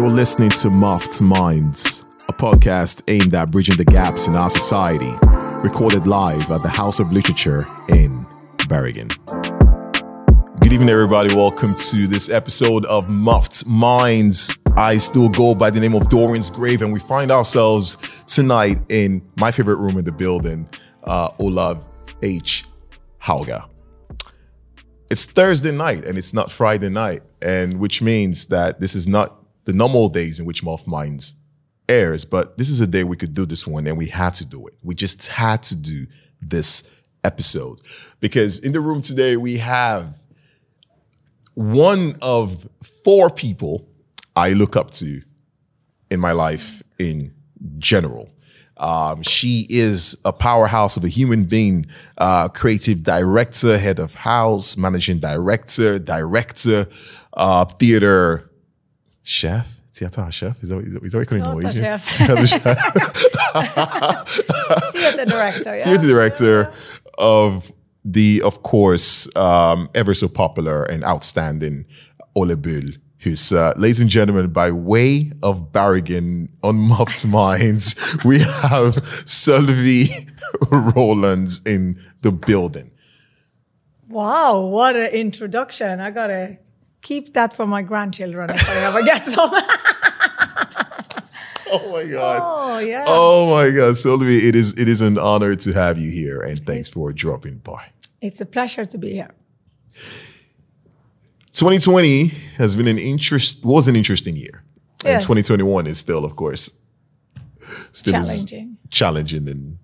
You're listening to Muffed Minds, a podcast aimed at bridging the gaps in our society, recorded live at the House of Literature in Bergen. Good evening, everybody. Welcome to this episode of Muffed Minds. I still go by the name of Dorian's Grave, and we find ourselves tonight in my favorite room in the building, uh, Olav H. Hauge. It's Thursday night and it's not Friday night, and which means that this is not the normal days in which Moth Minds airs, but this is a day we could do this one, and we had to do it. We just had to do this episode because in the room today we have one of four people I look up to in my life in general. Um, she is a powerhouse of a human being, uh, creative director, head of house, managing director, director, uh, theater chef. Theater chef? Is that, is that what you call? Theater Norwegian? chef. Theater chef. Theater director, yeah. theater director of the, of course, um, ever so popular and outstanding Ole Bull, who's, uh, ladies and gentlemen, by way of Barrigan on Muffed Minds, we have Sylvie Rollins in the building. Wow, what an introduction. I gotta keep that for my grandchildren if I ever get some. Oh my God. oh, yeah. Oh my God, Sylvie, it is it is an honor to have you here, and thanks for dropping by. It's a pleasure to be here. 2020 has been an interest was an interesting year, and 2021 is still, of course, still Challenging. challenging, and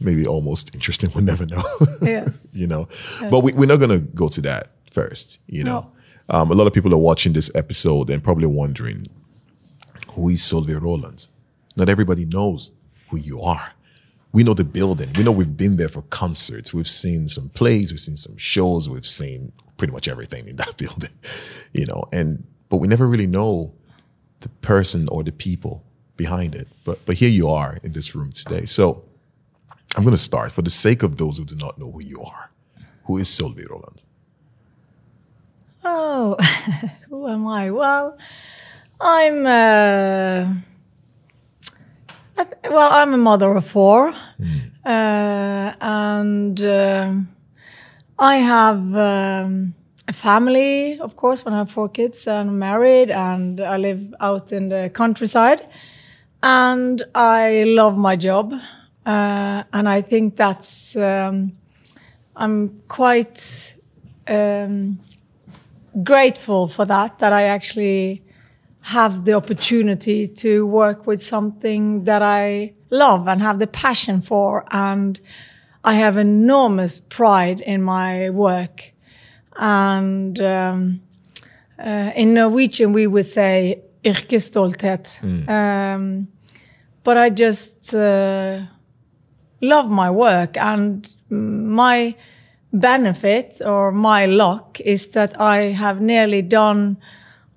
maybe almost interesting. We'll never know, Yes. you know. But we, we're not gonna go to that first, you know. No. Um, a lot of people are watching this episode and probably wondering who is Sylvia Roland. Not everybody knows who you are. We know the building. We know we've been there for concerts. We've seen some plays. We've seen some shows. We've seen pretty much everything in that building, you know. And but we never really know the person or the people behind it. But but here you are in this room today. So I'm going to start for the sake of those who do not know who you are. Who is Sylvia Roland? Oh, who am I? Well, I'm. Uh, well, I'm a mother of four, uh, and um I have um, a family. Of course, when I have four kids, and I'm married, and I live out in the countryside, and I love my job, uh, and I think that's. Um, I'm quite. Um, grateful for that that i actually have the opportunity to work with something that i love and have the passion for and i have enormous pride in my work. And um, uh, in norwegian we would say yrkesstolthet. Um, but i just uh, love my work and my benefit or my luck is that I have nearly done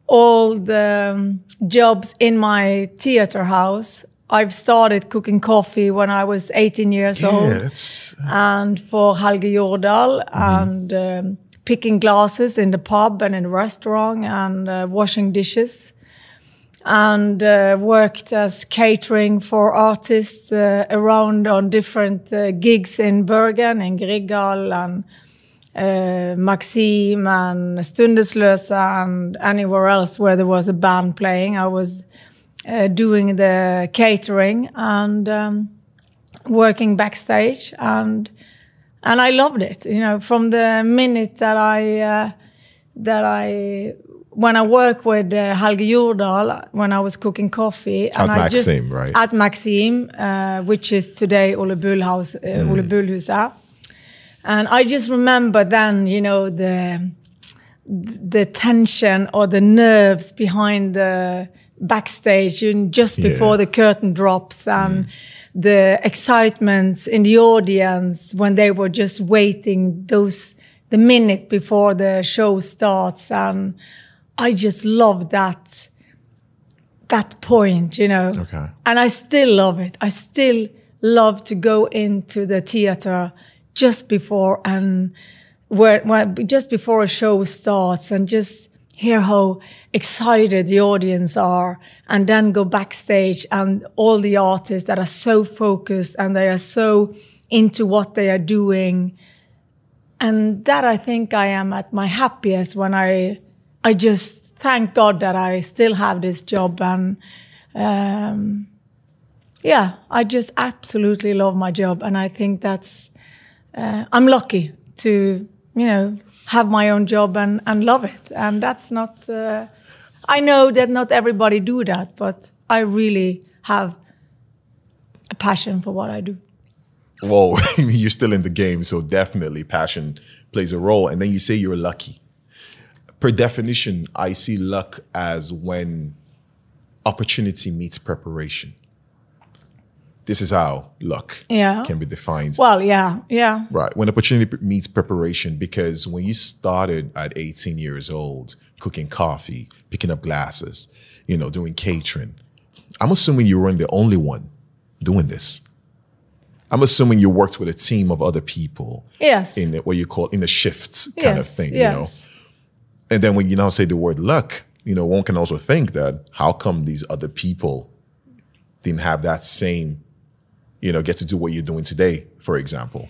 all the um, jobs in my theater house. I've started cooking coffee when I was 18 years old Yeah, that's and for Helge Jordal and um, picking glasses in the pub and in the restaurant and uh, washing dishes and uh, worked as catering for artists uh, around on different uh, gigs in Bergen, in Grieghallen, and uh, Maxim and Stundeslösa and anywhere else where there was a band playing. I was uh, doing the catering and um, working backstage and and I loved it. You know, from the minute that I uh, that I when I worked with uh, Helge Jordal when I was cooking coffee At I just- right? At Maxim, uh, which is today Ole Bull House, uh, Mm. Ole. And I just remember then, you know, the the tension or the nerves behind the backstage just Yeah. before the curtain drops and the excitement in the audience when they were just waiting those the minute before the show starts and i just love that that point you know? Okay. and i still love it. I still love to go into the theater just before and where, where just before a show starts and just hear how excited the audience are and then go backstage and all the artists that are so focused and they are so into what they are doing. And that i think i am at my happiest when i i just thank god that i still have this job and um, yeah i just absolutely love my job and i think that's uh, i'm lucky to you know have my own job and, and love it. And that's not, uh, I know that not everybody do that, but I really have a passion for what I do. Well, you're still in the game, so definitely passion plays a role. And then you say you're lucky. Per definition, I see luck as when opportunity meets preparation this is how luck yeah. can be defined. Well, yeah, yeah. Right. When opportunity meets preparation, because when you started at 18 years old, cooking coffee, picking up glasses, you know, doing catering, I'm assuming you weren't the only one doing this. I'm assuming you worked with a team of other people. Yes. In the, what you call in the shifts kind yes, of thing, yes. you know. And then when you now say the word luck, you know, one can also think that how come these other people didn't have that same you know, get to do what you're doing today, for example?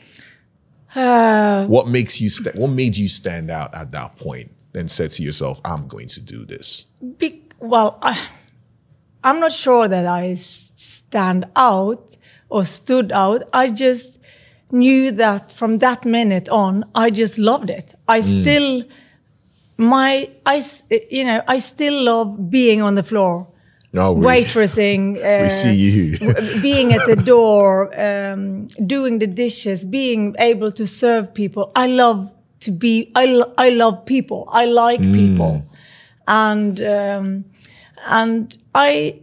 Uh, what makes you st- what made you stand out at that point and said to yourself, I'm going to do this? Be- well, I, I'm not sure that I stand out or stood out. I just knew that from that minute on, I just loved it. I mm. still, my, I, you know, I still love being on the floor. No, we, waitressing. Uh, we see you. being at the door, um, doing the dishes, being able to serve people. I love to be. I lo- I love people. I like mm. people, and um, and I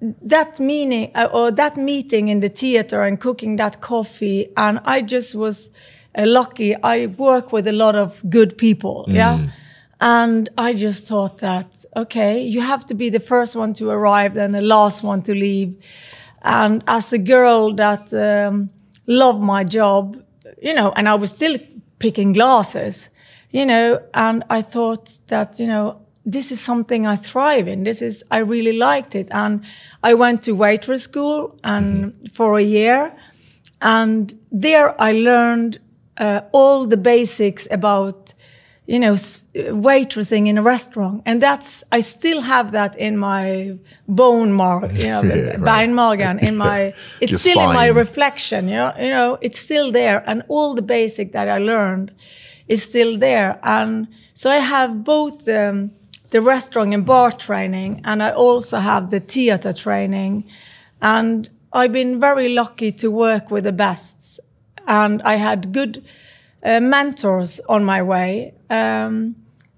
that meaning uh, or that meeting in the theater and cooking that coffee, and I just was uh, lucky. I work with a lot of good people. Mm. Yeah and I just thought that, okay, you have to be the first one to arrive and the last one to leave. And as a girl that um, loved my job, you know, and I was still picking glasses, you know, and I thought that, you know, this is something I thrive in. This is, I really liked it. And I went to waitress school and mm-hmm. for a year. And there I learned uh, all the basics about you know, waitressing in a restaurant. And that's, I still have that in my bone mark, you know, yeah, right. in my, it's Your still spine. in my reflection, you know, you know, it's still there. And all the basic that I learned is still there. And so I have both the, the restaurant and bar training, and I also have the theater training. And I've been very lucky to work with the bests. And I had good, uh, mentors on my way. Um,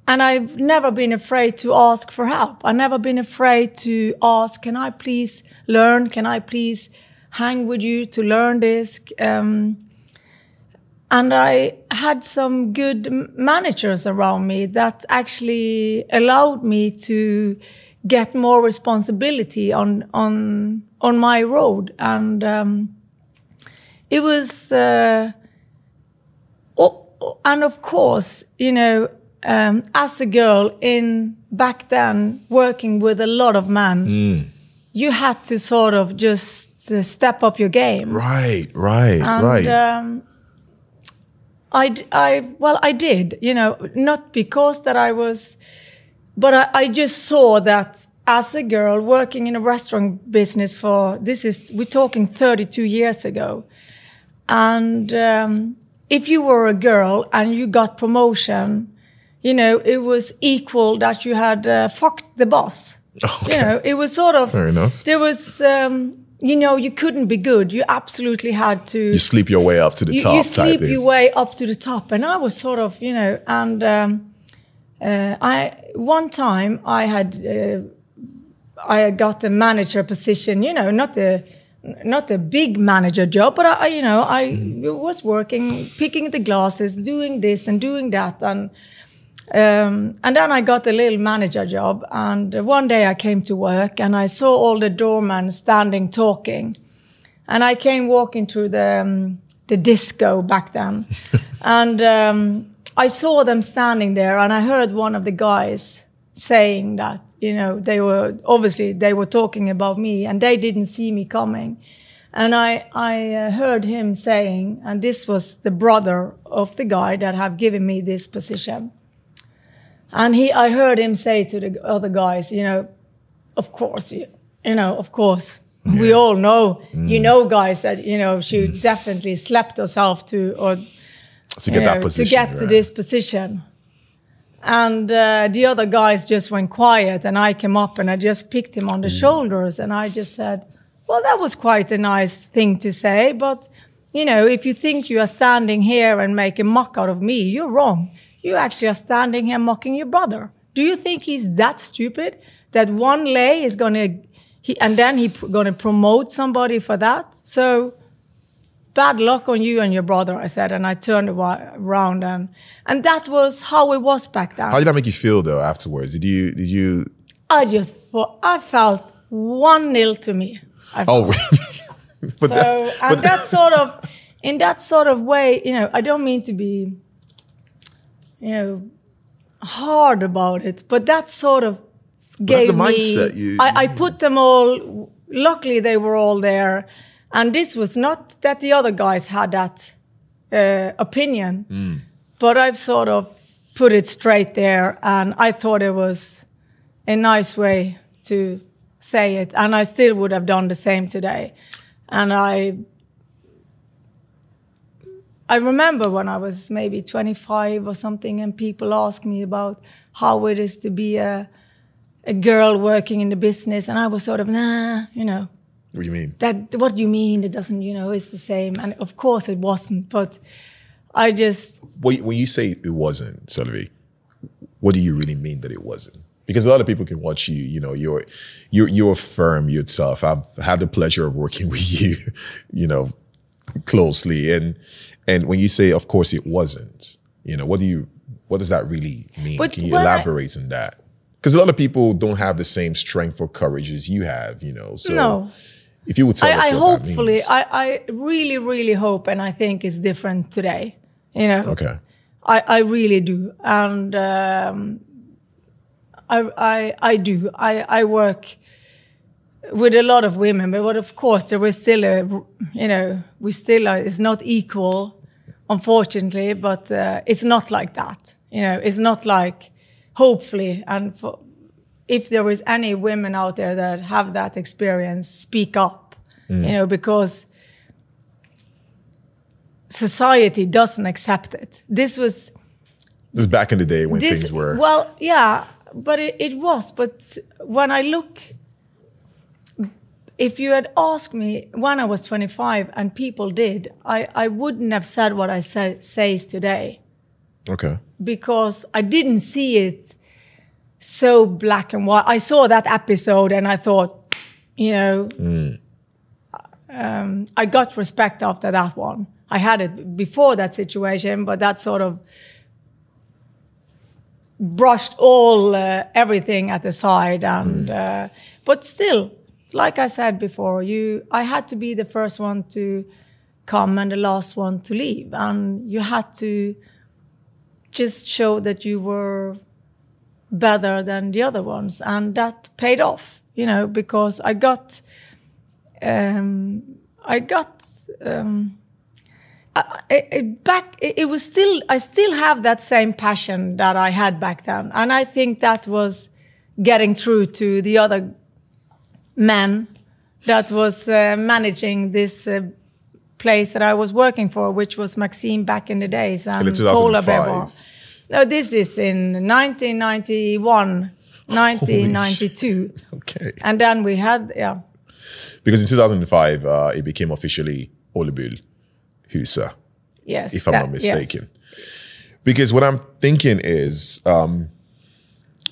and I've never been afraid to ask for help. I've never been afraid to ask, can I please learn? Can I please hang with you to learn this? Um, and I had some good managers around me that actually allowed me to get more responsibility on on on my road. And um, it was uh, and of course, you know, um, as a girl in back then working with a lot of men, mm. you had to sort of just uh, step up your game. Right, right, and, right. Um, I, I, well, I did, you know, not because that I was, but I, I just saw that as a girl working in a restaurant business for this is we're talking 32 years ago, and um, if you were a girl and you got promotion, you know, it was equal that you had uh, fucked the boss. Okay. You know, it was sort of. Fair enough. There was, um, you know, you couldn't be good. You absolutely had to. You sleep your way up to the you, top. You sleep your way up to the top, and I was sort of, you know, and um, uh, I one time I had uh, I got the manager position. You know, not the not a big manager job, but I, you know, I mm. was working, picking the glasses, doing this and doing that, and um, and then I got a little manager job. And one day I came to work and I saw all the doormen standing talking, and I came walking through the um, the disco back then, and um, I saw them standing there, and I heard one of the guys saying that you know they were obviously they were talking about me and they didn't see me coming. And i i uh, heard him saying and this was the brother of the guy that have given me this position. And he i heard him say to the other guys you know of course you, you know of course. We all know you know guys that you know she definitely slept herself to or to get that position. to get to this position. And uh, the other guys just went quiet, and I came up and I just picked him Mm. on the shoulders, and I just said, "Well, that was quite a nice thing to say, but you know, if you think you are standing here and make a mock out of me, you're wrong. You actually are standing here mocking your brother. Do you think he's that stupid that one lay is gonna, he, and then he pr- gonna promote somebody for that? So." Bad luck on you and your brother, I said, and I turned around and and that was how it was back then. How did that make you feel though afterwards? Did you did you I just thought I felt one nil to me. I Oh felt. really? but so that, and but that sort of in that sort of way, you know, I don't mean to be, you know, hard about it, but that sort of that's gave the mindset me. you- I, I put them all. Luckily, they were all there, and this was not that the other guys had that uh, opinion, Mm. but I've sort of put it straight there, and I thought it was a nice way to say it, and I still would have done the same today, and I. I remember when I was maybe 25 or something, and people asked me about how it is to be a, a girl working in the business, and I was sort of, nah, you know, what do you mean? that what do you mean? It doesn't, you know, it's the same. And of course it wasn't, but I just, When when you say it wasn't, Sylvie, what do you really mean that it wasn't? Because a lot of people can watch you, you know, you're you're you're firm yourself. I've had the pleasure of working with you, you know, closely. And and when you say of course it wasn't, you know, what do you what does that really mean? But can you when I- elaborate on that? Because a lot of people don't have the same strength or courage as you have, you know. So no. If you would tell us I, I what that hopefully. I, I really, really hope, and I think it's different today. You know, okay. I, I really do, and um, I, I, I do. I, I work with a lot of women, but of course there is still a, you know, we still are. It's not equal, unfortunately, but uh, it's not like that. You know, it's not like, hopefully, and for, if there is any women out there that have that experience, speak up. Mm. You know, because society doesn't accept it. This was This is back in the day when this things were well yeah but it, it was but when i look if you had asked me when i was 25 and people did i, I wouldn't have said what i say, says today Okay. because i didn't see it so black and white. I saw that episode and i thought you know um, i got respect after that one. I had it before that situation but that sort of brushed all uh, everything at the side and uh, but still like i said before you i had to be the first one to come and the last one to leave. And you had to just show that you were better than the other ones and that paid off you know because i got um i got um I, back it, it was still i still have that same passion that i had back then and i think that was getting through to the other men that was uh, managing this uh, place that i was working for which was Maxim back in the days and in Paula 2005. Bevar. No this is in 1991 1992 Okay. and then we had yeah Because in 2005, uh, it became officially Ole Bull Husa, yes if I'm that- not yes. mistaken. Because what I'm thinking is, um,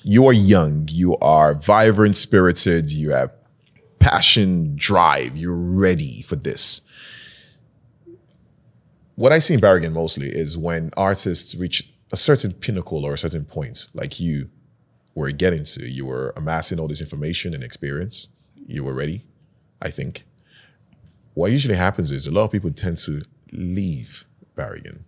you are young, you are vibrant spirited, you have passion, drive, you're ready for this. What I see in Berrigan mostly is when artists reach a certain pinnacle or a certain point, like you were getting to, you were amassing all this information and experience, you were ready, I think. What usually happens is a lot of people tend to leave Berrigan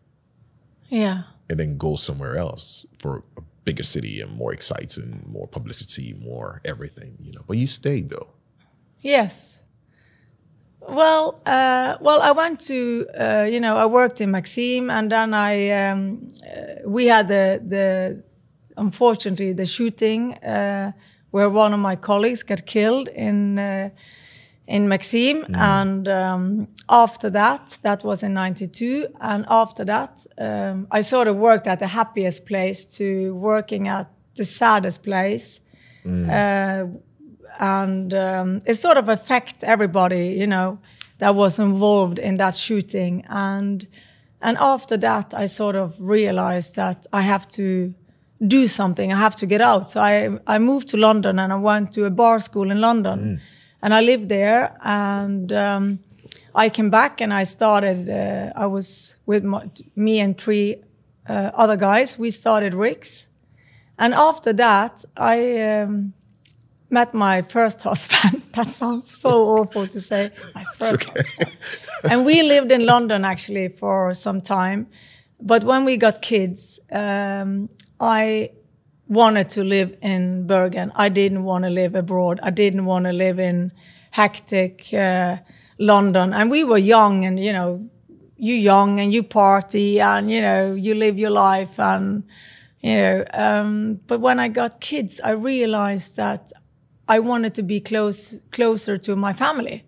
yeah and then go somewhere else for a bigger city and more exciting, more publicity, more everything, you know. But you stayed though. Yes. Well, uh, well, I went to, uh, you know, I worked in Maxim, and then I, um, uh, we had the, the, unfortunately, the shooting uh, where one of my colleagues got killed in, uh, in Maxim, Mm. and um, after that, that was in '92, and after that, um, I sort of worked at the happiest place to working at the saddest place uh, and um, it sort of affect everybody, you know, that was involved in that shooting. And and after that, I sort of realized that I have to do something. I have to get out. So I I moved to London and I went to a bar school in London, and I lived there. And um, I came back and I started. Uh, I was with my, me and three uh, other guys. We started Ricks. And after that, I um, met my first husband. that sounds so awful to say. My first husband. and we lived in London actually for some time. But when we got kids, um, I wanted to live in Bergen. I didn't want to live abroad. I didn't want to live in hectic uh, London. And we were young, and you know, you young and you party, and you know, you live your life, and you know. Um, but when I got kids, I realized that I wanted to be close closer to my family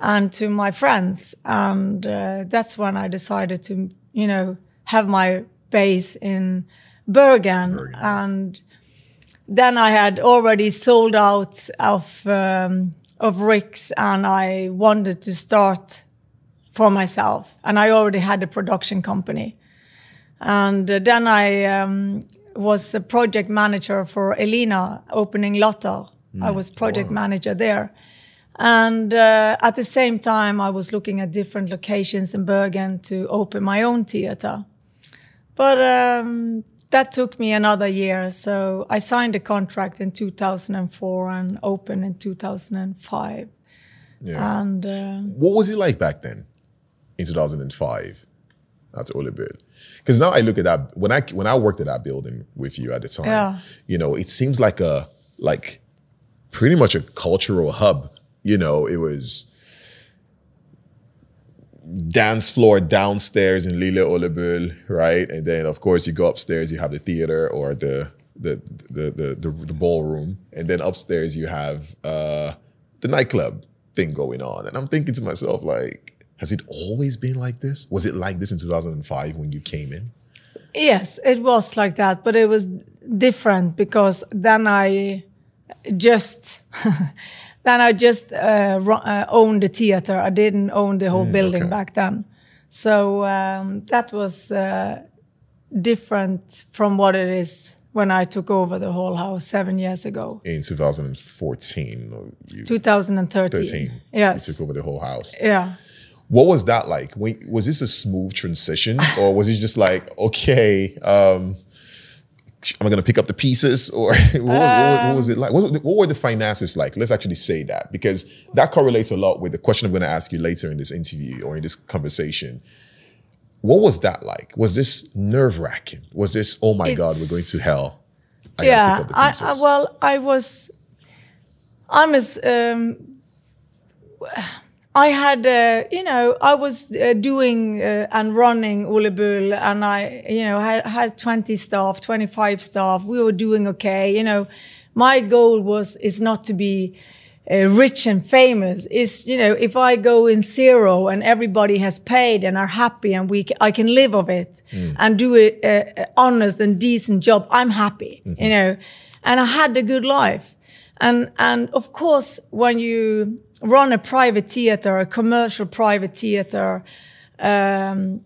and to my friends, and uh, that's when I decided to, you know, have my base in Bergen, Bergen. and then I had already sold out of um, of Ricks, and I wanted to start for myself, and I already had a production company, and uh, then I um, was a project manager for Elina opening Lotter. I was project wow. manager there. And uh, at the same time, I was looking at different locations in Bergen to open my own theater. But um, that took me another year. So I signed a contract in 2004 and opened in 2005. Yeah. And uh, what was it like back then in 2005 that's at Olibid? Because now I look at that when I when I worked at that building with you at the time, Yeah. you know, it seems like a like pretty much a cultural hub. You know, it was dance floor downstairs in Lille Ole Bull, right? And then of course you go upstairs, you have the theater or the the the the, the, the ballroom, and then upstairs you have uh, the nightclub thing going on. And I'm thinking to myself, like, has it always been like this? Was it like this in 2005 when you came in? Yes, it was like that, but it was different because then I just then I just uh, uh, owned the theater. I didn't own the whole building okay. back then, so um, that was uh, different from what it is when I took over the whole house seven years ago, In 2014, or you, 2013. 13, Yes. you took over the whole house. Yeah. What was that like? When, was this a smooth transition, or was it just like, okay, um, am I going to pick up the pieces, or what, was- what, what was it like? What, what were the finances like? Let's actually say that because that correlates a lot with the question I'm going to ask you later in this interview or in this conversation. What was that like? Was this nerve wracking? Was this, oh my God, we're going to hell? I yeah, pick up the I, I well, I was. I'm as um, I had, uh, you know, I was uh, doing uh, and running Ole Bull, and I, you know, had had 20 staff, 25 staff. We were doing okay. You know, my goal was is not to be uh, rich and famous. Is you know, if I go in zero and everybody has paid and are happy, and we, I can live of it and do a, honest and decent job, I'm happy. You know, and I had a good life. And and of course, when you run a private theater, a commercial private theater, um,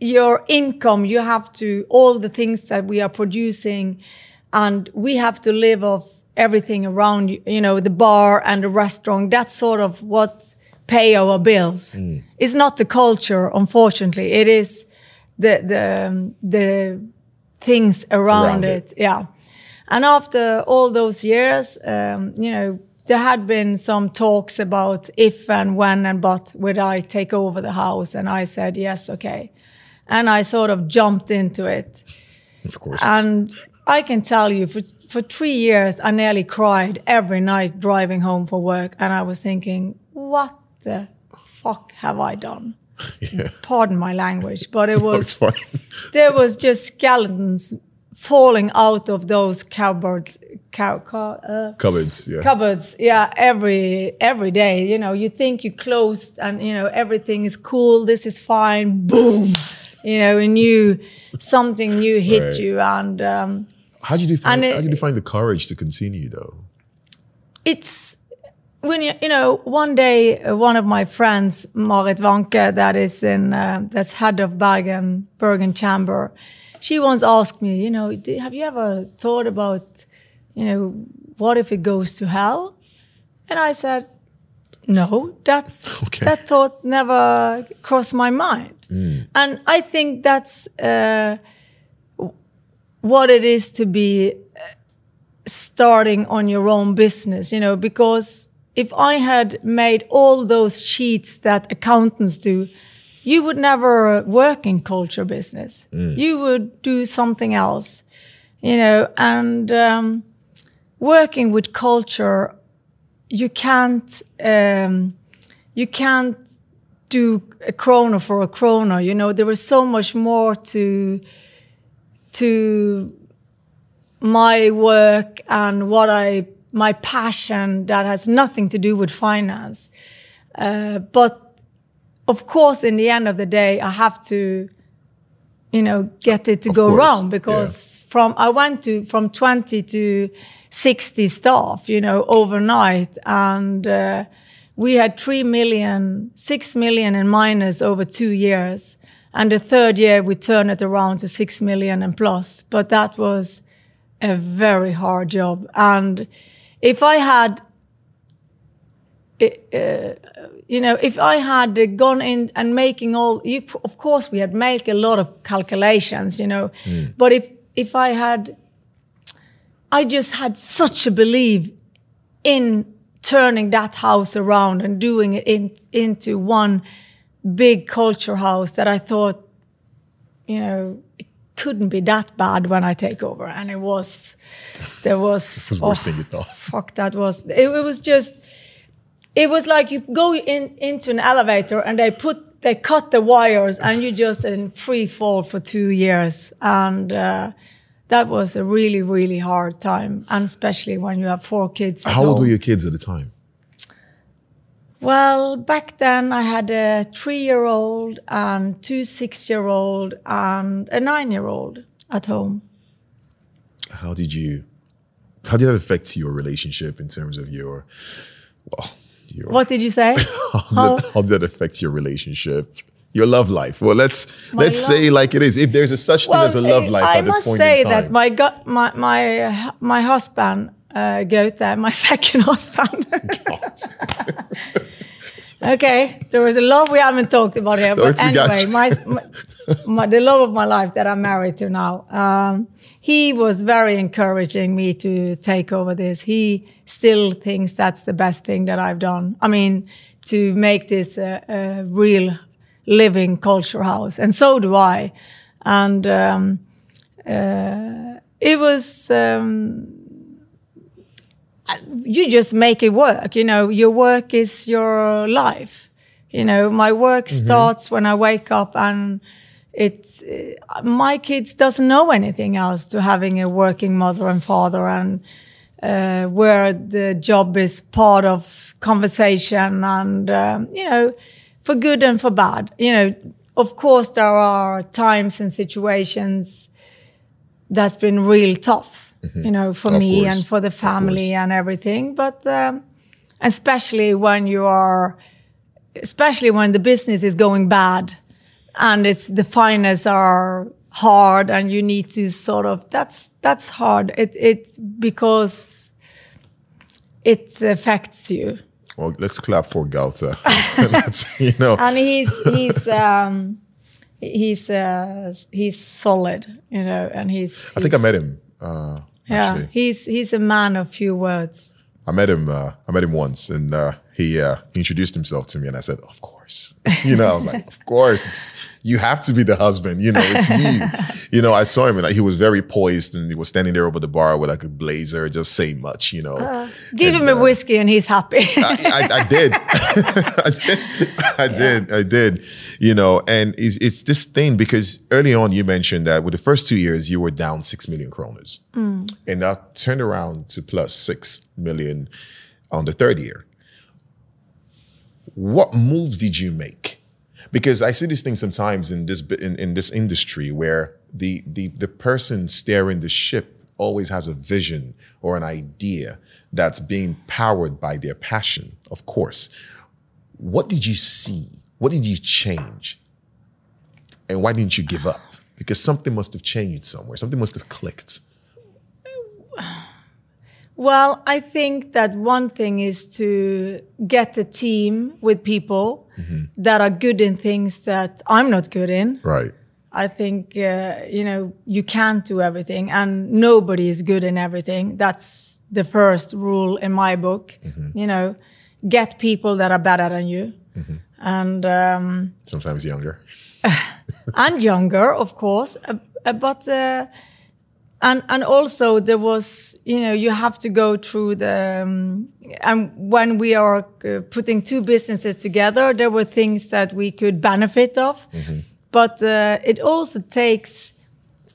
your income, you have to all the things that we are producing, and we have to live off everything around you. You know, the bar and the restaurant. That's sort of what pay our bills. It's not the culture, unfortunately. It is the the um, the things around, Around it. it. Yeah. And after all those years, um, you know, there had been some talks about if and when and but would I take over the house, and I said yes, okay, and I sort of jumped into it. Of course. And I can tell you, for for three years, I nearly cried every night driving home for work, and I was thinking, what the fuck have I done? yeah. Pardon my language, but it No, was fine. there was just skeletons falling out of those cupboards, cow, cow, uh, Cupboards. Yeah. cupboards yeah every every day you know you think you closed and you know everything is cool this is fine boom you know a new something new hit Right. you and um, how did you find? It- how did you find the courage to continue though? it's when you you know one day uh, one of my friends Marit Wanke that is in uh, that's head of Bergen Bergen Chamber she once asked me you know have you ever thought about you know what if it goes to hell? And I said no that's Okay. that thought never crossed my mind. And I think that's uh, what it is to be starting on your own business, you know, because if I had made all those sheets that accountants do, you would never work in culture business. You would do something else, you know, and um, working with culture, you can't, um, you can't do a krona for a krona. You know, there is so much more to, to my work and what I my passion that has nothing to do with finance. Uh, but of course, in the end of the day, I have to, you know, get it to Of go course, round because yeah. from I went to from twenty to sixty staff, you know, overnight, and uh, we had three million, six million in minus over two years. And the third year, we turned it around to six million and plus. But that was a very hard job. And if I had, uh, you know, if I had gone in and making all, you, of course, we had made a lot of calculations, you know, hmm. but if if I had, I just had such a belief in turning that house around and doing it in, into one big culture house that I thought, you know, it couldn't be that bad when I take over. And it was, there was, It was worse than you oh, thought. fuck, that was, it, it was just, it was like you go in into an elevator and they put, they cut the wires and you just in free fall for two years. And, uh, that was a really, really hard time, and especially when you have four kids. How old home. were your kids at the time? Well, back then I had a three-year-old and two six-year-old and a nine-year-old at home. How did you? How did that affect your relationship in terms of your? Well, your. What did you say? How did, how did that affect your relationship? Your love life. Well, let's My let's say like it is. If there's a such thing as a love life I at must point say in time. that my go- my my my husband uh, Goethe, my second husband. Okay, there was a love we haven't talked about here, but anyway, my, my, my the love of my life that I'm married to now. Um, he was very encouraging me to take over this. He still thinks that's the best thing that I've done. I mean, to make this a, a real living culture house, and so do I. And um, uh, it was. Um, you just make it work. You know, your work is your life. You know, my work starts when I wake up, and it. My kids doesn't know anything else to having a working mother and father, and uh, where the job is part of conversation, and um, you know, for good and for bad. You know, of course, there are times and situations that's been real tough, you know, for Of me course. and for the family and everything. But um, especially when you are, especially when the business is going bad, and it's the finance are hard, and you need to sort of that's that's hard. It it because it affects you. well, let's clap for Galta. You know, and he's he's um he's uh he's solid you know and he's, I think I met him. Uh, yeah actually, he's he's a man of few words I met him. Uh, I met him once, and uh, he uh, he introduced himself to me, and I said, "Of course." Course. you know, I was like, of course, it's you have to be the husband. You know, it's you. you know, I saw him and like, he was very poised and he was standing there over the bar with like a blazer, just saying much. You know, uh, give and, him a uh, whiskey and he's happy. I, I, I, did. I did. I did. Yeah. I did. You know, and it's, it's this thing because early on you mentioned that with the first two years you were down six million kroners, mm. and that turned around to plus six million on the third year what moves did you make? Because I see these things sometimes in this in, in this industry where the the the person steering the ship always has a vision or an idea that's being powered by their passion, of course. What did you see? What did you change? And why didn't you give up? Because something must have changed somewhere. Something must have clicked. Uh, Well, I think that one thing is to get a team with people mm-hmm. that are good in things that I'm not good in. Right. I think, uh, you know, you can't do everything and nobody is good in everything. That's the first rule in my book. Mm-hmm. You know, get people that are better than you. Mm-hmm. And um, sometimes younger. and younger, of course. Uh, but uh, and and also there was you know you have to go through the um, and when we are uh, putting two businesses together there were things that we could benefit of mm-hmm. but uh, it also takes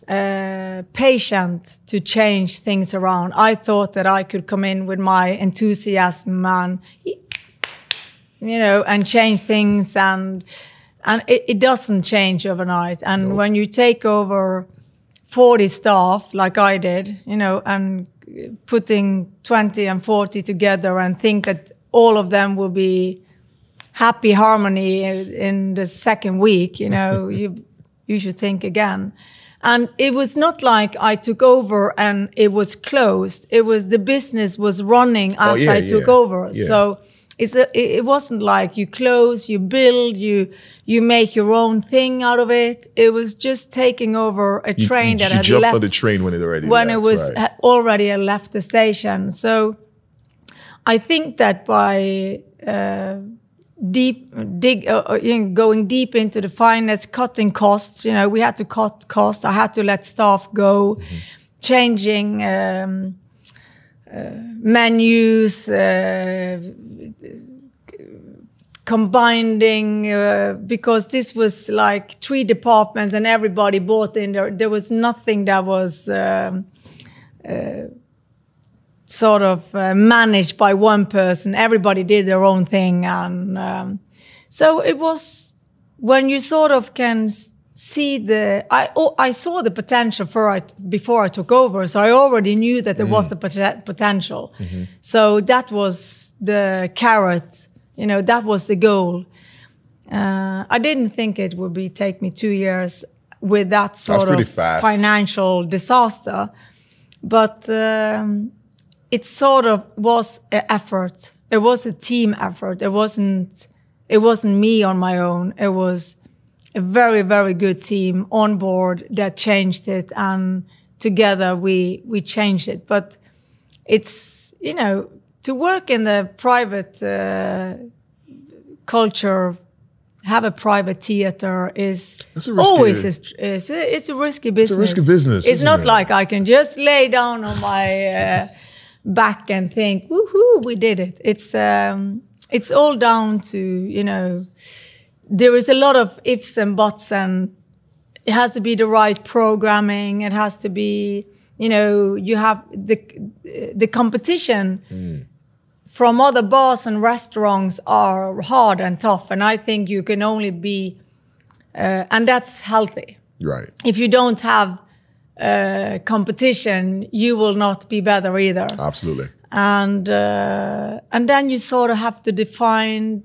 uh, patience to change things around i thought that i could come in with my enthusiasm and you know and change things and and it, it doesn't change overnight and nope. when you take over 40 staff like I did, you know, and putting 20 and 40 together and think that all of them will be happy harmony in the second week, you know, you, you should think again. And it was not like I took over and it was closed. It was the business was running oh, as oh, yeah, I took yeah. over. Yeah. So it's a, it wasn't like you close, you build, you you make your own thing out of it. It was just taking over a train you, that you had jumped left on the train when it already when left, it was right. already left the station. So I think that by uh, deep dig uh, uh, you know, going deep into the finance, cutting costs. You know, we had to cut costs. I had to let staff go, mm-hmm. changing. Um, menus, uh, combining uh, because this was like three departments and everybody bought in there. There was nothing that was um, uh, sort of uh, managed by one person. Everybody did their own thing, and um, so it was when you sort of can see the I oh, I saw the potential for it before I took over, so I already knew that there mm. was the pot- potential. Mm-hmm. So that was the carrot, you know, that was the goal. Uh, I didn't think it would be take me two years with that sort of fast. financial disaster, but um, it sort of was an effort. It was a team effort. It wasn't. It wasn't me on my own. It was a very very good team on board that changed it and together we we changed it but it's you know to work in the private uh, culture have a private theater is risky, always is, is it's a risky business. It's a risky business. It's not it? like I can just lay down on my uh, back and think, "Woohoo, we did it!" It's um, it's all down to you know there is a lot of ifs and buts and it has to be the right programming. It has to be you know you have the the competition mm. from other bars and restaurants are hard and tough. And i think you can only be uh, and that's healthy. Right. If you don't have uh, competition you will not be better either. Absolutely. And uh, and then you sort of have to define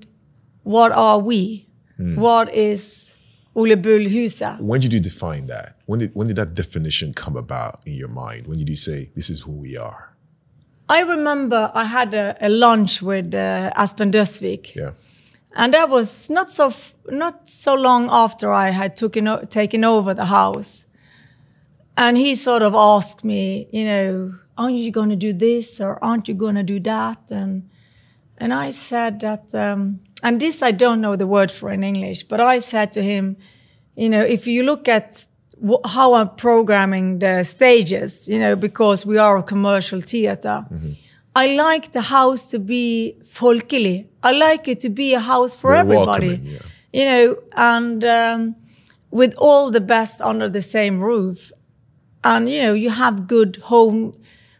what are we Mm. What is Ole Bull When did you define that? When did when did that definition come about in your mind? When did you say this is who we are? I remember I had a, a lunch with uh, Espen Døsvik. Yeah. And that was not so not so long after I had taken taken over the house. And he sort of asked me, you know, aren't you going to do this or aren't you going to do that? And and I said that um, and this I don't know the word for in English, but I said to him, you know, if you look at how I'm programming the stages, you know, because we are a commercial theater, I like the house to be folkelig. I like it to be a house for Very everybody, yeah. you know, and um, with all the best under the same roof. And, you know, you have good home,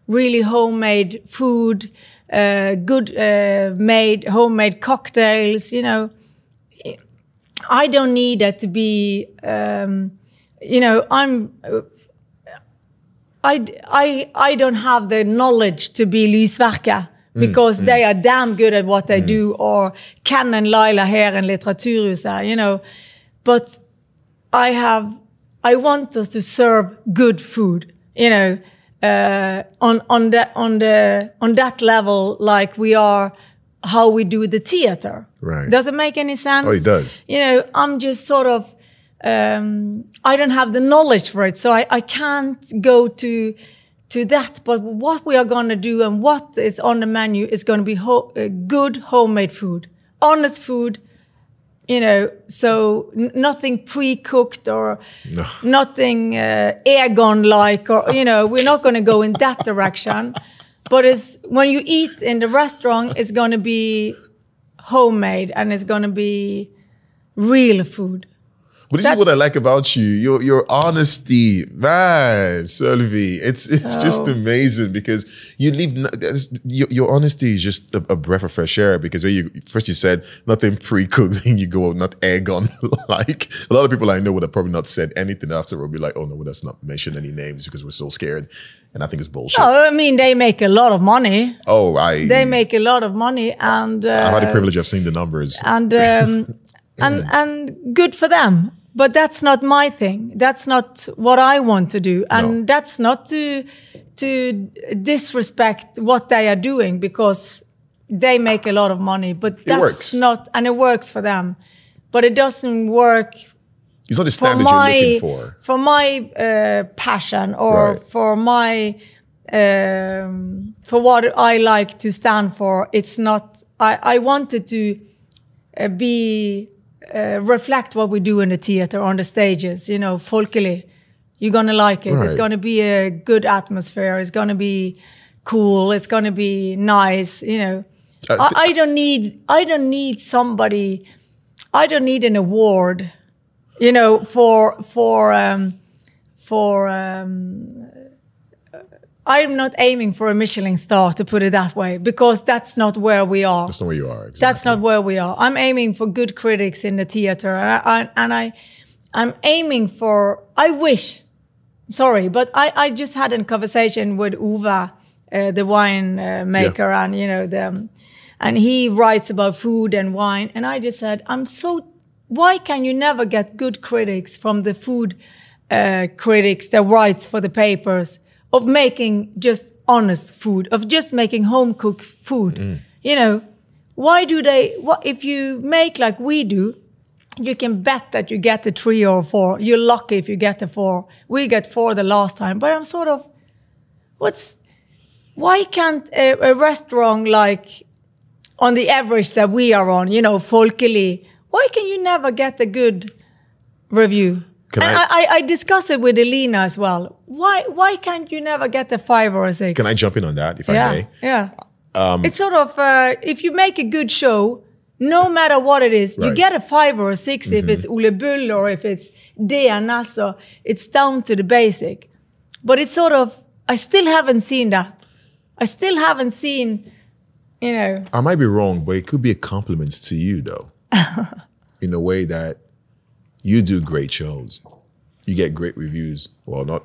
really homemade food, Uh, good uh, made, homemade cocktails, you know. I don't need that to be, um, you know, I'm. Uh, I, I, I don't have the knowledge to be Luis Lysverket mm, because mm. they are damn good at what they mm. do, or Ken and Laila here in Litteraturhuset, you know. But I have, I want us to serve good food, you know, uh, on on the on the on that level, like we are, how we do the theater. Right. Does it make any sense? Oh, it does. You know, I'm just sort of, um, I don't have the knowledge for it, so I, I can't go to to that. But what we are going to do and what is on the menu is going to be ho- uh, good homemade food, honest food. You know, so n- nothing pre-cooked or No. nothing uh, Egon-like, or you know, we're not going to go in that direction. But it's when you eat in the restaurant, it's going to be homemade and it's going to be real food. But this is what I like about you. Your your honesty, man, Sylvie. It's it's just amazing because you leave your, your honesty is just a, a breath of fresh air. Because when you first you said nothing pre-cooked, then you go not Egon. like a lot of people I know would have probably not said anything after. Would be like, oh no, let's not mention any names because we're so scared. And I think it's bullshit. Oh, I mean, they make a lot of money. Oh, I They make a lot of money, and I've had the uh, privilege of seeing the numbers. and um, and and good for them. But that's not my thing. That's not what I want to do, and No. that's not to to disrespect what they are doing because they make a lot of money. But that's works. not, and it works for them. But it doesn't work It's not the for standard my you're looking for. my uh, passion or Right. for my um, for what I like to stand for. It's not. I I wanted to uh, be uh, reflect what we do in the theater on the stages. You know, folkelig. You're gonna like it. It's gonna be a good atmosphere. It's gonna be cool. It's gonna be nice. You know, Uh, I, I don't need. I don't need somebody. I don't need an award. You know, for for um, for. Um, I'm not aiming for a Michelin star, to put it that way, because that's not where we are. That's not where you are. Exactly. That's not where we are. I'm aiming for good critics in the theater, and I, I, and I I'm aiming for. I wish. Sorry, but I, I just had a conversation with Uva, uh, the wine uh, maker, and you know the, and he writes about food and wine, and I just said, I'm so. Why can you never get good critics from the food uh, critics that writes for the papers of making just honest food, of just making home cooked food? Mm. You know, why do they? What if you make like we do? you can bet that you get the three or four. You're lucky if you get the four. We get four the last time, but I'm sort of, what's, why can't a, a restaurant like on the average that we are on, you know, folkelig, why can you never get a good review? Can and I- I, I, discussed it with Elena as well. Why why can't you never get a five or a six? Can I jump in on that, if I may? yeah. it's sort of uh, if you make a good show, no matter what it is, you Right. Mm-hmm. get a five or a 6 if it's Ole Bull or if it's DNS or it's down to the basic. But it's sort of I still haven't seen that. I still haven't seen, you know. I might be wrong, but it could be a compliment to you, though, in a way that you do great shows. You get great reviews. Well, not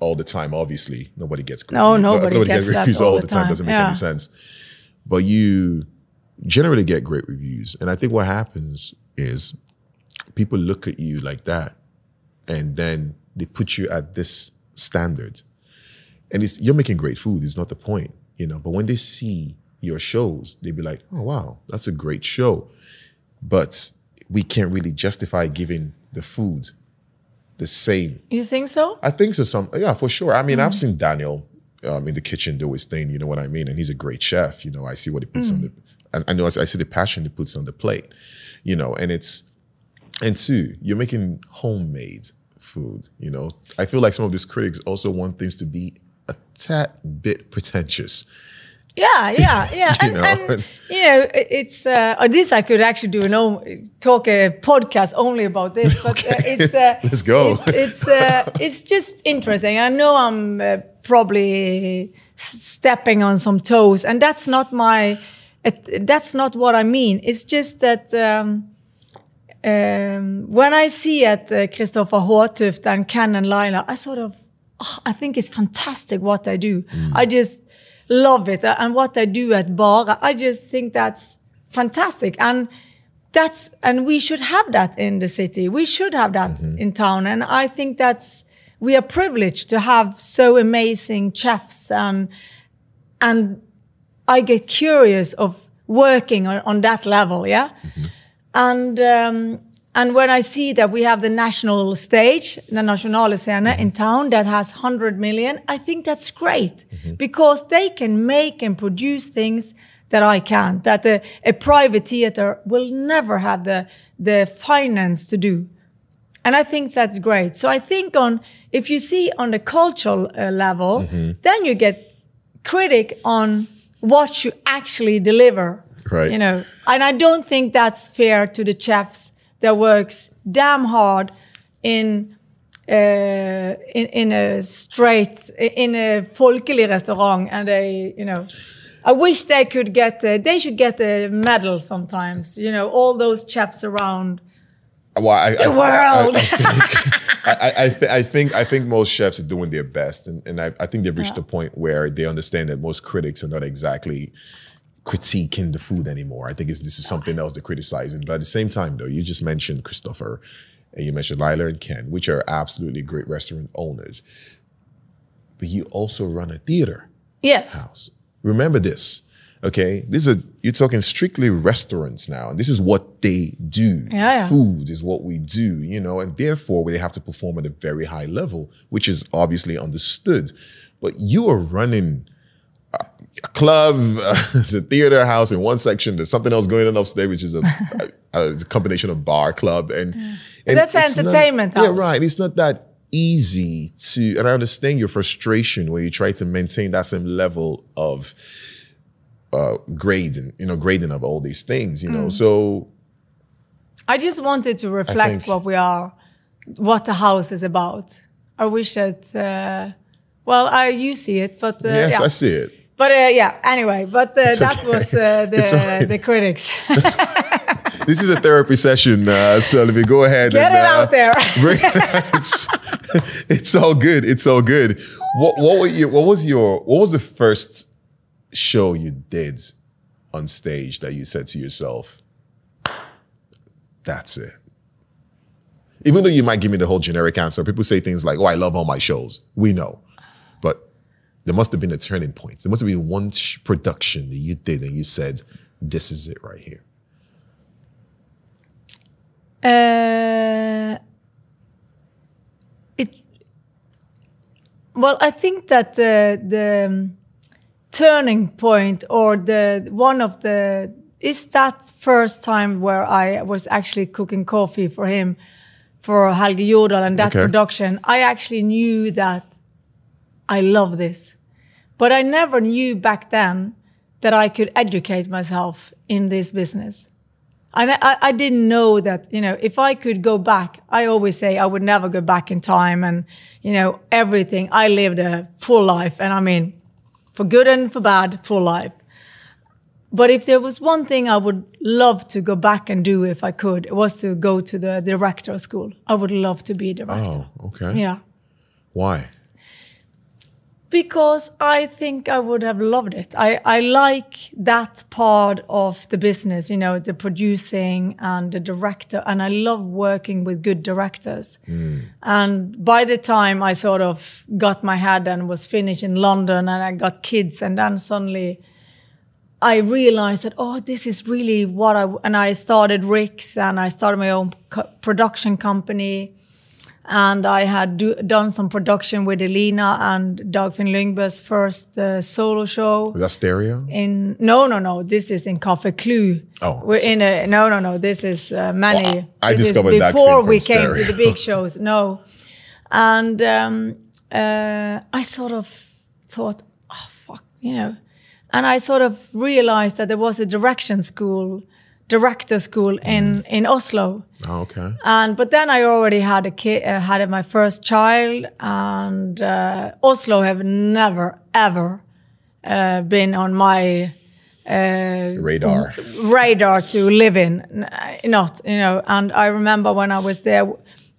all the time, obviously. Nobody gets great No, reviews. nobody gets that reviews all all the the time. time. Doesn't make Yeah. any sense. But you generally get great reviews. And I think what happens is people look at you like that and then they put you at this standard. And it's you're making great food, is not the point, you know. But when they see your shows, they'd be like, oh wow, that's a great show. But we can't really justify giving the food the same You think so? I think so. Some yeah, for sure. I mean, I've seen Daniel um, in the kitchen do his thing. You know what I mean? And he's a great chef. You know, I see what he puts on the I, I know I, I see the passion he puts on the plate, you know, and it's and two, you're making homemade food. You know, I feel like some of these critics also want things to be a tad bit pretentious. Yeah, yeah, yeah. And, know, and, you know, it's uh, or this I could actually do an own talk a podcast only about this, but uh, it's uh, Let's go. It's it's, uh, it's just interesting. I know I'm uh, probably stepping on some toes, and that's not my. It, that's not what I mean. It's just that. Um, um, when I see at uh, Christopher Håtuft and Ken and Lila, I sort of, oh, I think it's fantastic what they do. I just love it. Uh, and what they do at Bara, I just think that's fantastic. And that's, and we should have that in the city. We should have that mm-hmm. in town. And I think that's, we are privileged to have so amazing chefs and, and I get curious of working on, on that level. Yeah mm-hmm. and um, and when I see that we have the national stage, the Nationale Scene in town that has 100 million, I think that's great because they can make and produce things that I can't, that a, a private theater will never have the, the finance to do. And I think that's great. So I think on, if you see on the cultural uh, level, then you get critic on what you actually deliver. Right. You know, and I don't think that's fair to the chefs that works damn hard in uh, in, in a straight in a folkelig restaurant, and they, you know, I wish they could get uh, they should get a medal sometimes. You know, all those chefs around. Well, I, I, world. I, I, think, I, I, thi- I think I think most chefs are doing their best, and, and I, I think they've reached Yeah. a point where they understand that most critics are not exactly critiquing the food anymore. I think it's, this is something else they're criticizing. But at the same time, though, you just mentioned Christopher, and you mentioned Lila and Ken, which are absolutely great restaurant owners. But you also run a theater Yes. house. Remember this, okay? This is a, you're talking strictly restaurants now, and this is what they do. Yeah, yeah. Food is what we do, you know, and therefore they have to perform at a very high level, which is obviously understood. But you are running a club, it's a theater house in one section. There's something else going on upstairs, which is a, a, a combination of bar, club, and, and That's it's not- entertainment Yeah, right. It's not that easy to, and I understand your frustration when you try to maintain that same level of uh, grading, you know, grading of all these things, you know. Mm. So I just wanted to reflect think- what we are, what the house is about. I wish that, uh, well, I you see it, but uh, yes, yeah. I see it. But uh, yeah, anyway, but uh, that okay. was uh, the right. the critics. This is a therapy session, uh, so let me go ahead Get and it uh, out there. bring- it's, it's all good. It's all good. What what were you, what was your what was the first show you did on stage that you said to yourself, "That's it." Even though you might give me the whole generic answer, people say things like, "Oh, I love all my shows." We know, there must have been a turning point. There must have been one sh- production that you did and you said, "This is it right here." Uh, it well, I think that the the um, turning point or the one of the is that first time where I was actually cooking coffee for him for Helge Jordal and that Okay. production. I actually knew that I love this, but I never knew back then that I could educate myself in this business. And I, I didn't know that, you know, if I could go back, I always say I would never go back in time and, you know, everything. I lived a full life. And I mean, for good and for bad, full life. But if there was one thing I would love to go back and do if I could, it was to go to the director school. I would love to be a director. Oh, okay. Yeah. Why? Because I think I would have loved it. I, I like that part of the business, you know, the producing and the director. And I love working with good directors. Hmm. And by the time I sort of got my head and was finished in London and I got kids, and then suddenly I realized that, oh, this is really what I, and I started Rick's and I started my own co- production company and I had do, done some production with Elina and Dagfinn Lyngbø's first uh, solo show. Was that stereo? In no, no, no. This is in Cafe Clou. Oh, we're in a no, no, no. This is uh, many. Well, I- I is discovered that before we from came to the big shows. No, and um, uh, I sort of thought, oh fuck, you know, and I sort of realized that there was a direction school, director school in in Oslo. Oh, okay. And but then I already had a kid, uh, had my first child, and uh, Oslo have never ever uh, been on my uh, Radar. radar to live in. Not, you know. And I remember when I was there,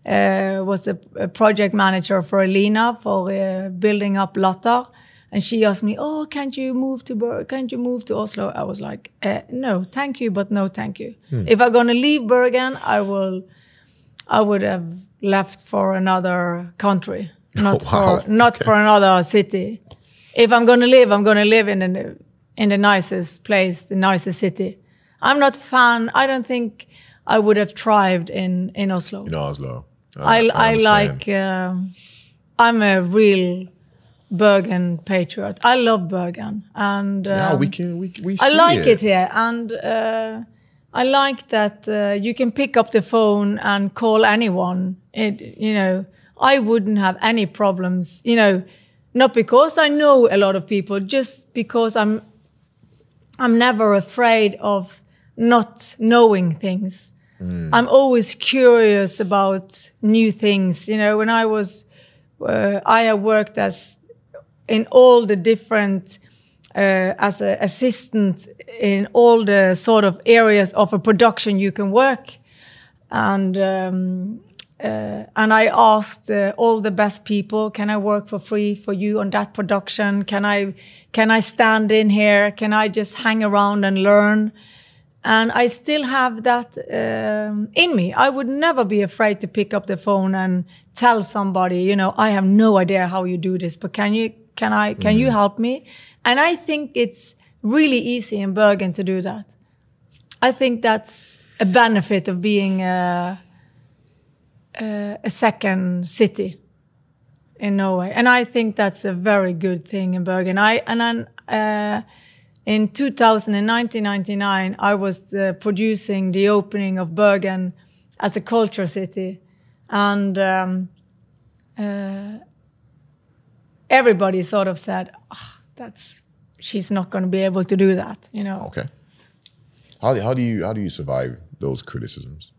uh, was a, a project manager for Elina for uh, building up Latter. And she asked me, "Oh, can't you move to Ber- can't you move to Oslo?" I was like, uh, "No, thank you, but no, thank you. If I'm gonna leave Bergen, I will. I would have left for another country, not Oh, wow. for not for another city. If I'm gonna live, I'm gonna live in the in the nicest place, the nicest city. I'm not fan. I don't think I would have thrived in in Oslo. In Oslo. I I, understand. like. Um, I'm a real Bergen patriot. I love Bergen, and um, Yeah, we can. We we. I like it. here, and uh, I like that uh, you can pick up the phone and call anyone. It, you know, I wouldn't have any problems. You know, not because I know a lot of people, just because I'm. I'm never afraid of not knowing things. I'm always curious about new things. You know, when I was, uh, I have worked as in all the different uh, as an assistant in all the sort of areas of a production you can work and um, uh, and I asked uh, all the best people, can I work for free for you on that production? Can I can I stand in here? Can I just hang around and learn? And I still have that um, in me. I would never be afraid to pick up the phone and tell somebody, you know, I have no idea how you do this, but can you can I can you help me? And I think it's really easy in Bergen to do that. I think that's a benefit of being a, a, a second city in Norway, and I think that's a very good thing in Bergen. I and then uh, in 2000 and 1999, I was uh, producing the opening of Bergen as a culture city, and um, uh, everybody sort of said, "Ah, "That's she's not going to be able to do that," you know. Okay. How how do you how do you survive those criticisms?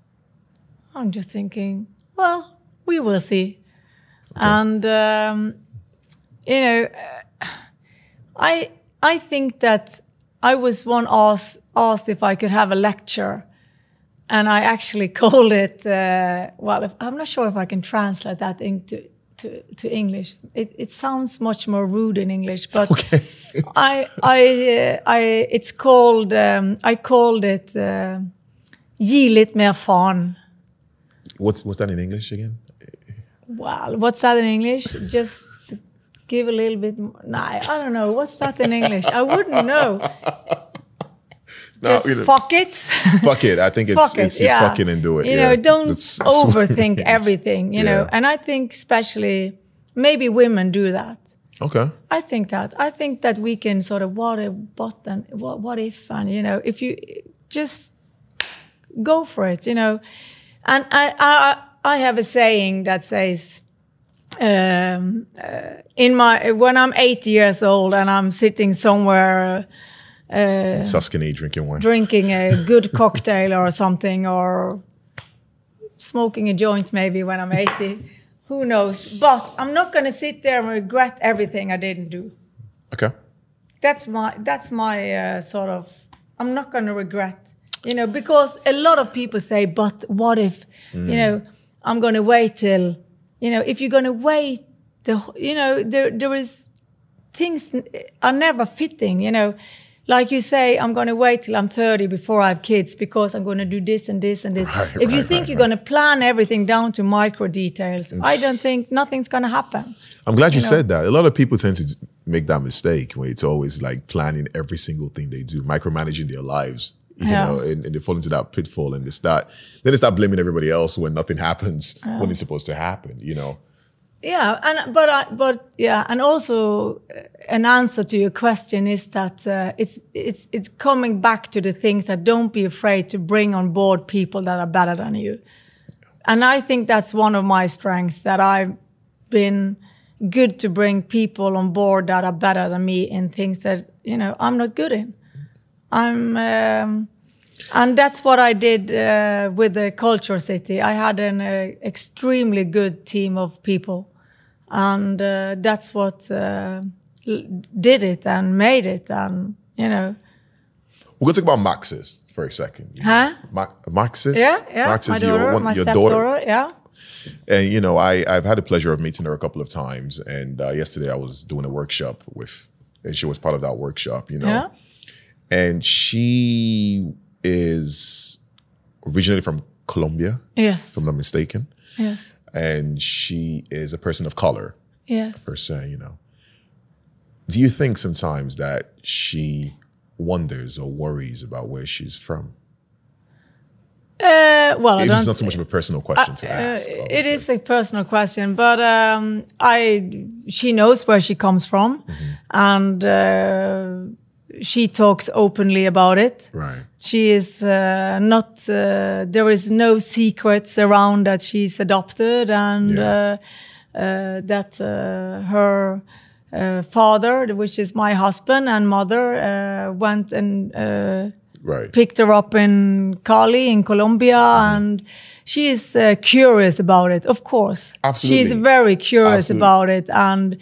I'm just thinking, well, we will see. And um, you know, uh, I I think that I was one asked asked if I could have a lecture, and I actually called it. Uh, well, if, I'm not sure if I can translate that into to, to English. It, it sounds much more rude in English, but Okay. I I uh, I it's called um, I called it uh, litt mer faen. What's what's that in English again? Well, what's that in English? Just give a little bit. More. Nah, I don't know. What's that in English? I wouldn't know. No, Just know, fuck it. fuck it. I think it's fuck it's, it. it's yeah. fucking and do it. You yeah. know, don't That's- that's what it overthink everything. You know, and I think especially maybe women do that. Okay. I think that. I think that we can sort of what if, but and what, what if, and you know, if you just go for it, you know. And I, I, I have a saying that says, um, uh, in my when I'm 80 years old and I'm sitting somewhere uh, Tuscany drinking wine. drinking a good cocktail or something, or smoking a joint maybe when I'm 80. Who knows? But I'm not going to sit there and regret everything I didn't do. Okay. That's my that's my uh, sort of. I'm not going to regret, you know, because a lot of people say, "But what if?" You know, I'm going to wait till, you know, if you're going to wait, the you know, there there is things are never fitting, you know. Like you say, I'm going to wait till I'm 30 before I have kids because I'm going to do this and this and this. Right, if you think right, you're going to plan everything down to micro details, I don't think nothing's going to happen. I'm glad you, know. said that. A lot of people tend to make that mistake where it's always like planning every single thing they do, micromanaging their lives. you Yeah. know, and, and they fall into that pitfall and they start, then they start blaming everybody else when nothing happens when it's supposed to happen, you know. Yeah, and but I, but yeah, and also uh, an answer to your question is that uh, it's it's it's coming back to the things that don't be afraid to bring on board people that are better than you, and I think that's one of my strengths that I've been good to bring people on board that are better than me in things that you know I'm not good in. I'm. Um, and that's what I did uh, with the Culture City. I had an uh, extremely good team of people, and uh, that's what uh, l- did it and made it. And you know, We're going to talk about Maxis for a second. huh? Ma- Maxis? Yeah, yeah. Maxis, my your, daughter, one, my your stepdaughter. daughter. Yeah, And, you know, I, I've had the pleasure of meeting her a couple of times. And uh, yesterday I was doing a workshop with, and she was part of that workshop, you know. yeah, And she is originally from Colombia, yes, if I'm not mistaken. yes, And she is a person of color, yes. per se, you know. Do you think sometimes that she wonders or worries about where she's from? Uh, well, I It's not so much of a personal question to Uh, ask. it is a personal question, but um, I she knows where she comes from, Mm-hmm. and uh, she talks openly about it. Right. She is uh, not. Uh, there is no secrets around that she's adopted, and Yeah. uh, uh, that uh, her uh, father, which is my husband and mother, went and. Uh, Right. picked her up in Cali in Colombia and she is uh, curious about it of course Absolutely. she's very curious Absolutely. about it and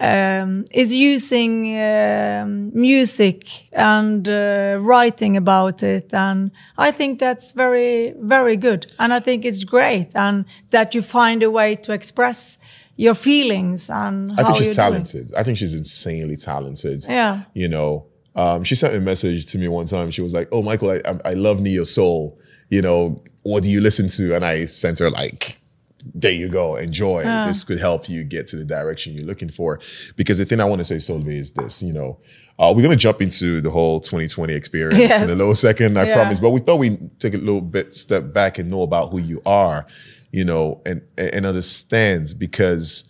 um, is using um, music and uh, writing about it and i think that's very very good and i think it's great and that you find a way to express your feelings and I think she's you're doing. talented. I think she's insanely talented. Yeah. You know, um, she sent me a message to me one time. She was like, "Oh, Michael, I, I, I love Neo Soul. You know, what do you listen to?" And I sent her like, "There you go. Enjoy. This could help you get to the direction you're looking for." Because the thing I want to say, Solveig, is this. You know, uh, we're gonna jump into the whole 2020 experience Yes. in a little second. I Yeah. promise. But we thought we'd take a little bit step back and know about who you are. You know, and and understands because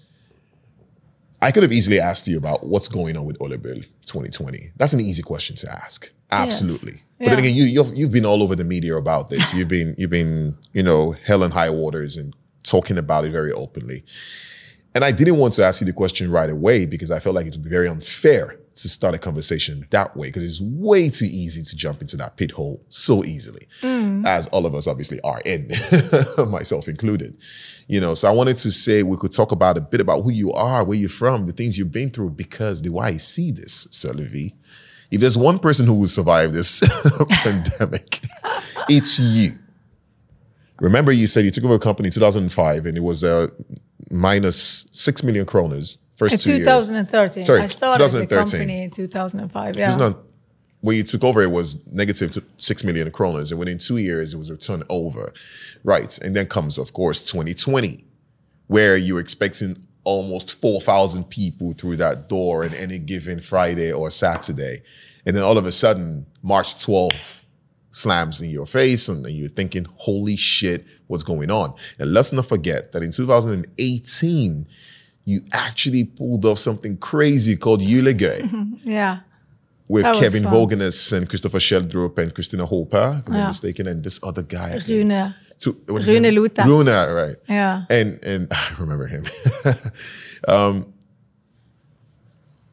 I could have easily asked you about what's going on with Ole Bull 2020. That's an easy question to ask. Absolutely. But then again, you you've, you've been all over the media about this. You've been you've been you know hell and high waters and talking about it very openly. And I didn't want to ask you the question right away because I felt like it would be very unfair to start a conversation that way because it's way too easy to jump into that pit hole so easily, mm. as all of us obviously are in, myself included. You know, so I wanted to say we could talk about a bit about who you are, where you're from, the things you've been through, because the way I see this, Sir Levi, if there's one person who will survive this pandemic, it's you. Remember, you said you took over a company in 2005 and it was uh, minus 6 million kroners first in two years. 2013 Sorry, i started the 2013. company in 2005 yeah when you took over, it was negative to six million kroners, and within two years, it was a turnover, right? And then comes, of course, 2020, where you're expecting almost 4,000 people through that door on any given Friday or Saturday, and then all of a sudden, March 12th slams in your face, and then you're thinking, "Holy shit, what's going on?" And let's not forget that in 2018. You actually pulled off something crazy called Julegøy yeah with Kevin. Vågenes and Christopher Sheldrup and Christina Hooper, if I'm Yeah. not mistaken, and this other guy. Rune. So, Rune? Luther. Rune, right. Yeah. And and I remember him. um,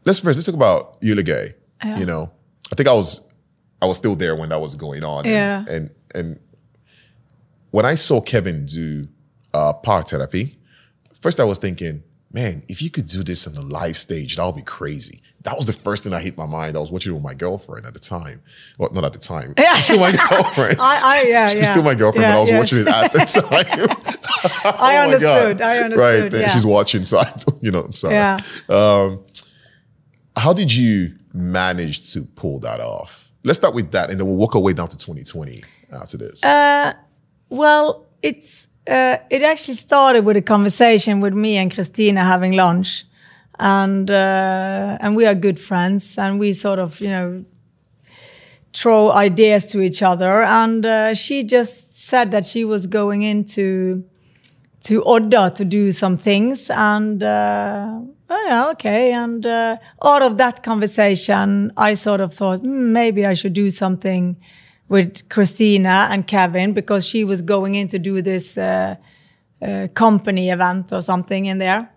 let's first let's talk about Julegøy. Yeah. You know, I think I was I was still there when that was going on. and- Yeah. And and when I saw Kevin do uh, power therapy, first I was thinking, man, if you could do this on a live stage, that would be crazy. That was the first thing that hit my mind. I was watching it with my girlfriend at the time. Well, not at the time. Yeah. She's still my girlfriend. I, I yeah, She's yeah. still my girlfriend, Yeah, but I was yes. watching it at the time. Oh I my understood, I Right, understood, then yeah. she's watching, so I, you know, I'm sorry. Yeah. Um, how did you manage to pull that off? Let's start with that, and then we'll walk our way down to 2020 after this. Uh, well, it's uh, it actually started with a conversation with me and Christina having lunch, and uh, and we are good friends, and we sort of you know throw ideas to each other. And uh, she just said that she was going into to Odda to do some things. And uh, oh yeah, okay. And uh, out of that conversation, I sort of thought hmm, maybe I should do something with Christina and Kevin because she was going in to do this uh, uh, company event or something in there.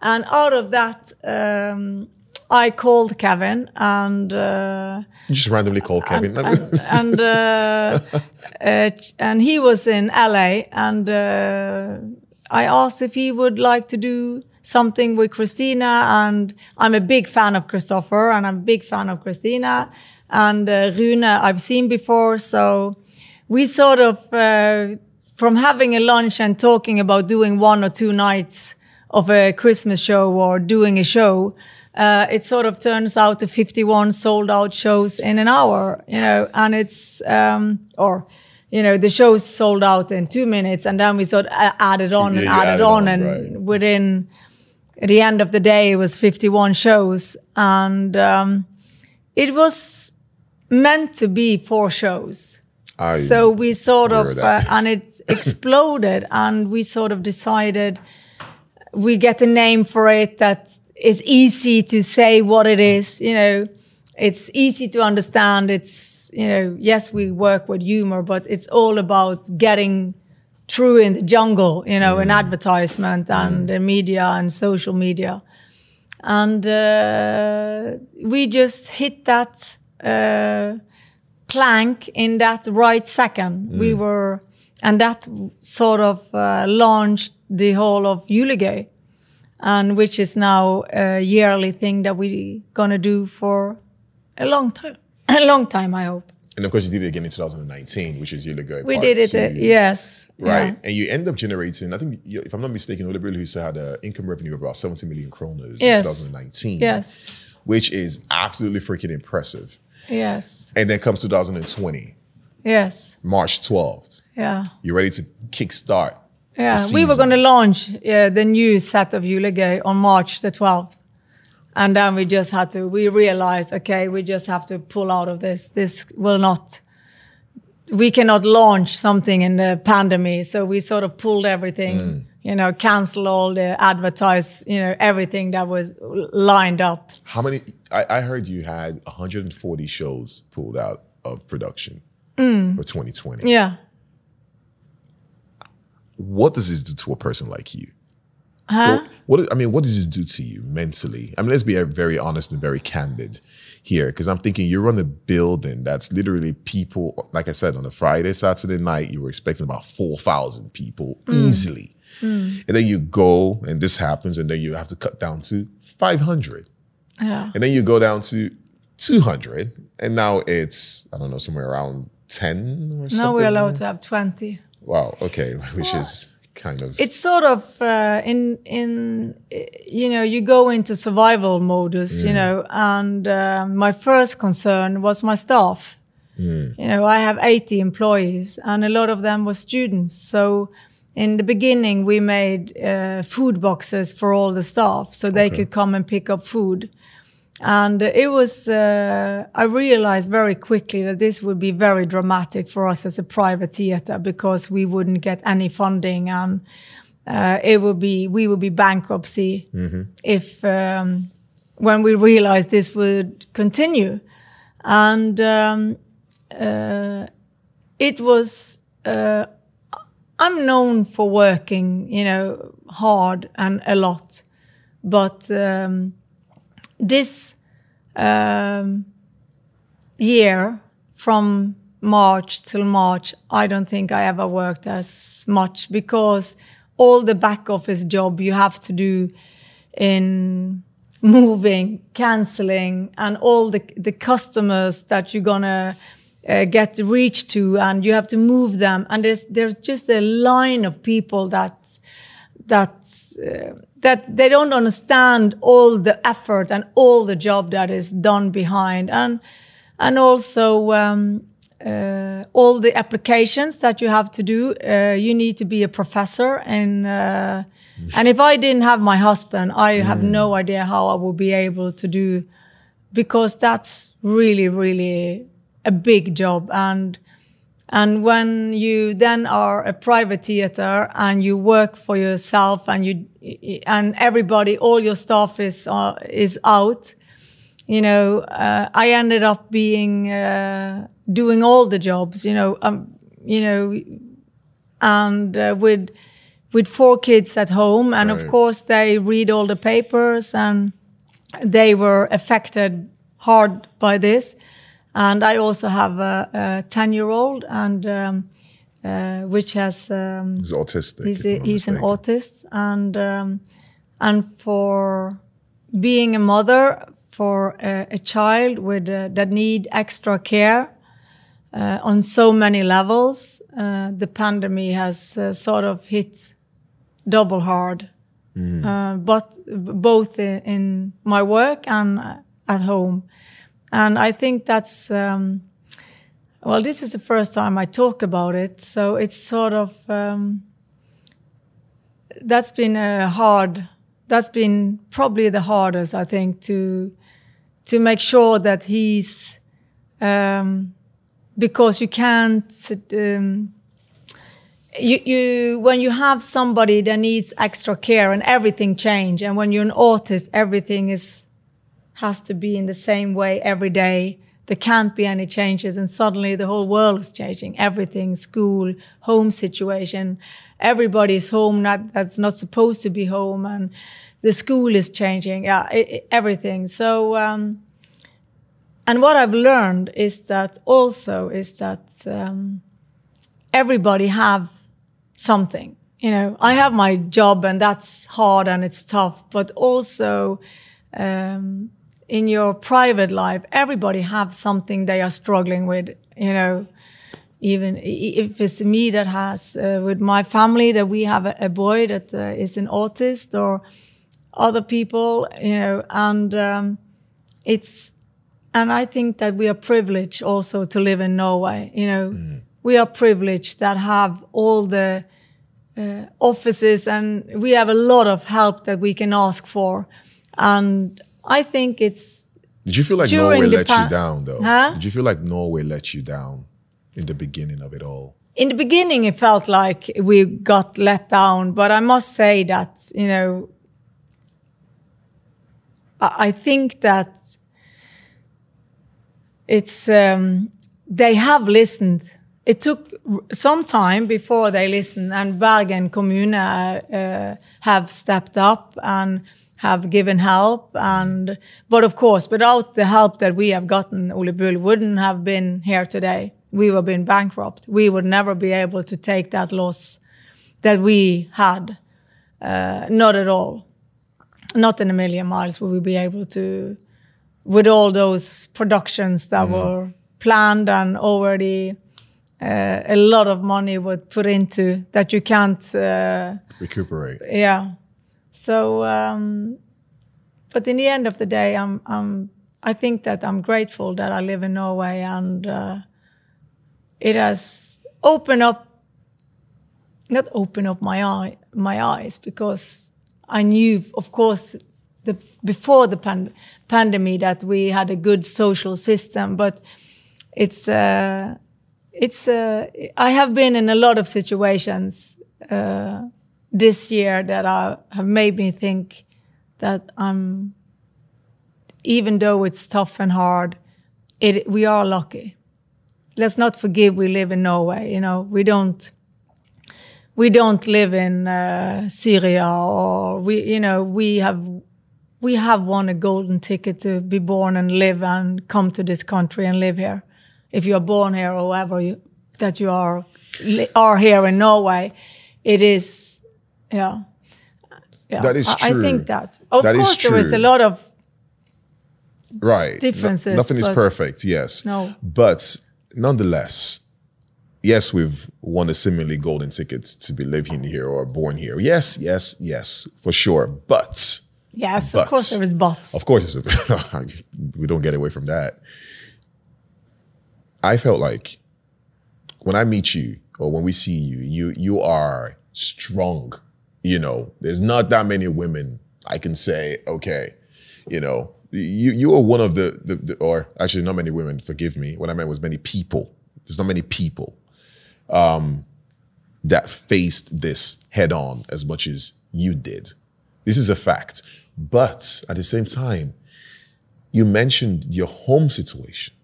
And out of that, um, I called Kevin and uh, just randomly called Kevin. and and, uh, uh, and he was in LA, and uh, I asked if he would like to do something with Christina. And I'm a big fan of Christopher, and I'm a big fan of Christina. And uh, Rune, I've seen before, so we sort of uh, from having a lunch and talking about doing one or two nights of a Christmas show or doing a show. Uh, it sort of turns out to 51 sold out shows in an hour, you know, and it's, um, or, you know, the shows sold out in two minutes and then we sort of added on and Yeah, you added, added on, on, and right. within at the end of the day, it was 51 shows and um, it was meant to be four shows. I so we sort of, uh, and it exploded and we sort of decided we get a name for it that is easy to say what it is you know. It's easy to understand. It's you know yes we work with humor but it's all about getting through in the jungle you know in advertisement and the media and social media and uh, we just hit that uh, plank in that right second we were and that sort of uh, launched the whole of Julegøy and which is now a yearly thing that we're gonna do for a long time. A long time, I hope. And of course you did it again in 2019, which is Julegøy. We did it, uh, yes. Right. yeah. And you end up generating, I think, if I'm not mistaken, Ole Brulehuset had an income revenue of about 70 million kroners Yes. in 2019. Yes, Which is absolutely freaking impressive. yes, And then comes 2020, yes, March 12th. yeah. You're ready to kickstart. Yeah, we were going to launch uh, the new set of Julegøy on March the 12th. And then we just had to, we realized, okay, we just have to pull out of this. This will not, we cannot launch something in the pandemic. So we sort of pulled everything, mm. you know, cancel all the advertise, you know, everything that was lined up. How many? I, I heard you had 140 shows pulled out of production mm. for 2020. Yeah. What does this do to a person like you? Huh? What I mean, what does this do to you mentally? I mean, let's be very honest and very candid here, because I'm thinking you run a building that's literally people. Like I said, on a Friday, Saturday night, you were expecting about four thousand people mm. easily, mm. and then you go and this happens, and then you have to cut down to five hundred, Yeah. and then you go down to two hundred, and now it's I don't know somewhere around ten or something. Now we're allowed to have 20. Wow. Okay, which is kind of it's sort of uh, in in you know you go into survival modus you know and uh, my first concern was my staff. You know i have 80 employees and a lot of them were students. So in the beginning we made uh, food boxes for all the staff so they could come and pick up food and it was, uh, I realized very quickly that this would be very dramatic for us as a private theater because we wouldn't get any funding and uh, it would be, we would be bankruptcy if, um, when we realized this would continue. And um, uh, it was, uh, I'm known for working, you know, hard and a lot. But um, this um, year, from March till March, I don't think I ever worked as much because all the back office job you have to do in moving, canceling, and all the the customers that you're gonna uh, get reach to, and you have to move them. And there's there's just a line of people that that uh, that they don't understand all the effort and all the job that is done behind, and and also. Um, uh, all the applications that you have to do, uh, you need to be a professor, and uh, and if I didn't have my husband, I have no idea how I would be able to do, because that's really really a big job and and when you then are a private theater and you work for yourself and you and everybody all your staff is uh, is out you know uh, i ended up being uh, doing all the jobs you know um, you know and uh, with with four kids at home and Right. of course they read all the papers and they were affected hard by this and i also have a 10 year old and um, uh, which has um, He's autistic. he's, a, he's an autist and um, and for being a mother for a, a child with uh, that need extra care uh, on so many levels uh, the pandemic has uh, sort of hit double hard. Uh, but both in, in my work and at home and i think that's um, well this is the first time i talk about it. So it's sort of um, that's been a hard that's been probably the hardest i think to to make sure that he's um, because you can't um, you, you when you have somebody that needs extra care and everything change and when you're an autist everything is has to be in the same way every day. There can't be any changes and suddenly the whole world is changing. Everything school home situation. Everybody's home not that's not supposed to be home and the school is changing yeah i i everything. So um, and what i've learned is that also is that um, everybody have something you know. I have my job and that's hard and it's tough but also um, in your private life everybody have something they are struggling with you know even if it's me that has uh, with my family that we have a, a boy that uh, is an autist or other people you know and um, it's and I think that we are privileged also to live in Norway. You know, we are privileged that have all the uh, offices and we have a lot of help that we can ask for. And I think it's Did you feel like Norway let you down, though? Huh? Did you feel like Norway let you down in the beginning of it all? in the beginning it felt like we got let down, but I must say that you know, I, I think that it's um, they have listened. It took some time before they listened, and Bergen Kommune uh, have stepped up and have given help. And but of course, without the help that we have gotten, Ole Bull wouldn't have been here today. We would have been bankrupt. We would never be able to take that loss that we had. Uh, not at all. Not in a million miles would we be able to with all those productions that were planned and already uh, a lot of money was put into that you can't uh, Recuperate. yeah so um, but in the end of the day i'm i'm i think that i'm grateful that i live in norway and uh, it has opened up not opened up my eye my eyes because i knew of course the before the pan- pandemic that we had a good social system but it's uh, it's uh, I have been in a lot of situations uh, this year that are, have made me think that I'm even though it's tough and hard, it we are lucky. Let's not forget we live in Norway. You know, we don't we don't live in uh, Syria or we you know we have we have won a golden ticket to be born and live and come to this country and live here. If you are born here or wherever you, that you are are here in Norway, it is yeah. yeah. That is I, I think that. Of That course, there is true. a lot of Right. No- Differences, nothing is perfect, yes. No. But nonetheless, yes, we've won a seemingly golden ticket to be living here or born here. Yes, yes, yes, for sure. But yes. But- of course, there is buts. Of course, we don't get away from that. I felt like when I meet you or when we see you, you you are strong. You know, there's not that many women I can say, okay, you know, you you are one of the, the, the or actually not many women. Forgive me. What I meant was many people. There's not many people um, that faced this head on as much as you did. This is a fact. But at the same time, you mentioned your home situation.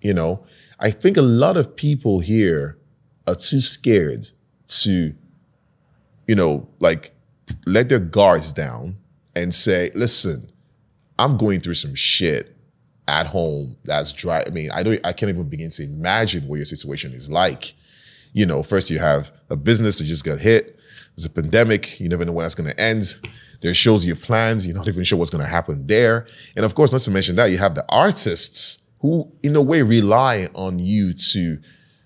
You know, I think a lot of people here are too scared to, you know, like let their guards down and say, listen, I'm going through some shit at home that's dry. I mean, I don't I can't even begin to imagine what your situation is like. You know, first you have a business that just got hit. There's a pandemic. You never know when that's going to end. There shows your plans. You're not even sure what's going to happen there. And of course, not to mention that you have the artists who, in a way, rely on you to,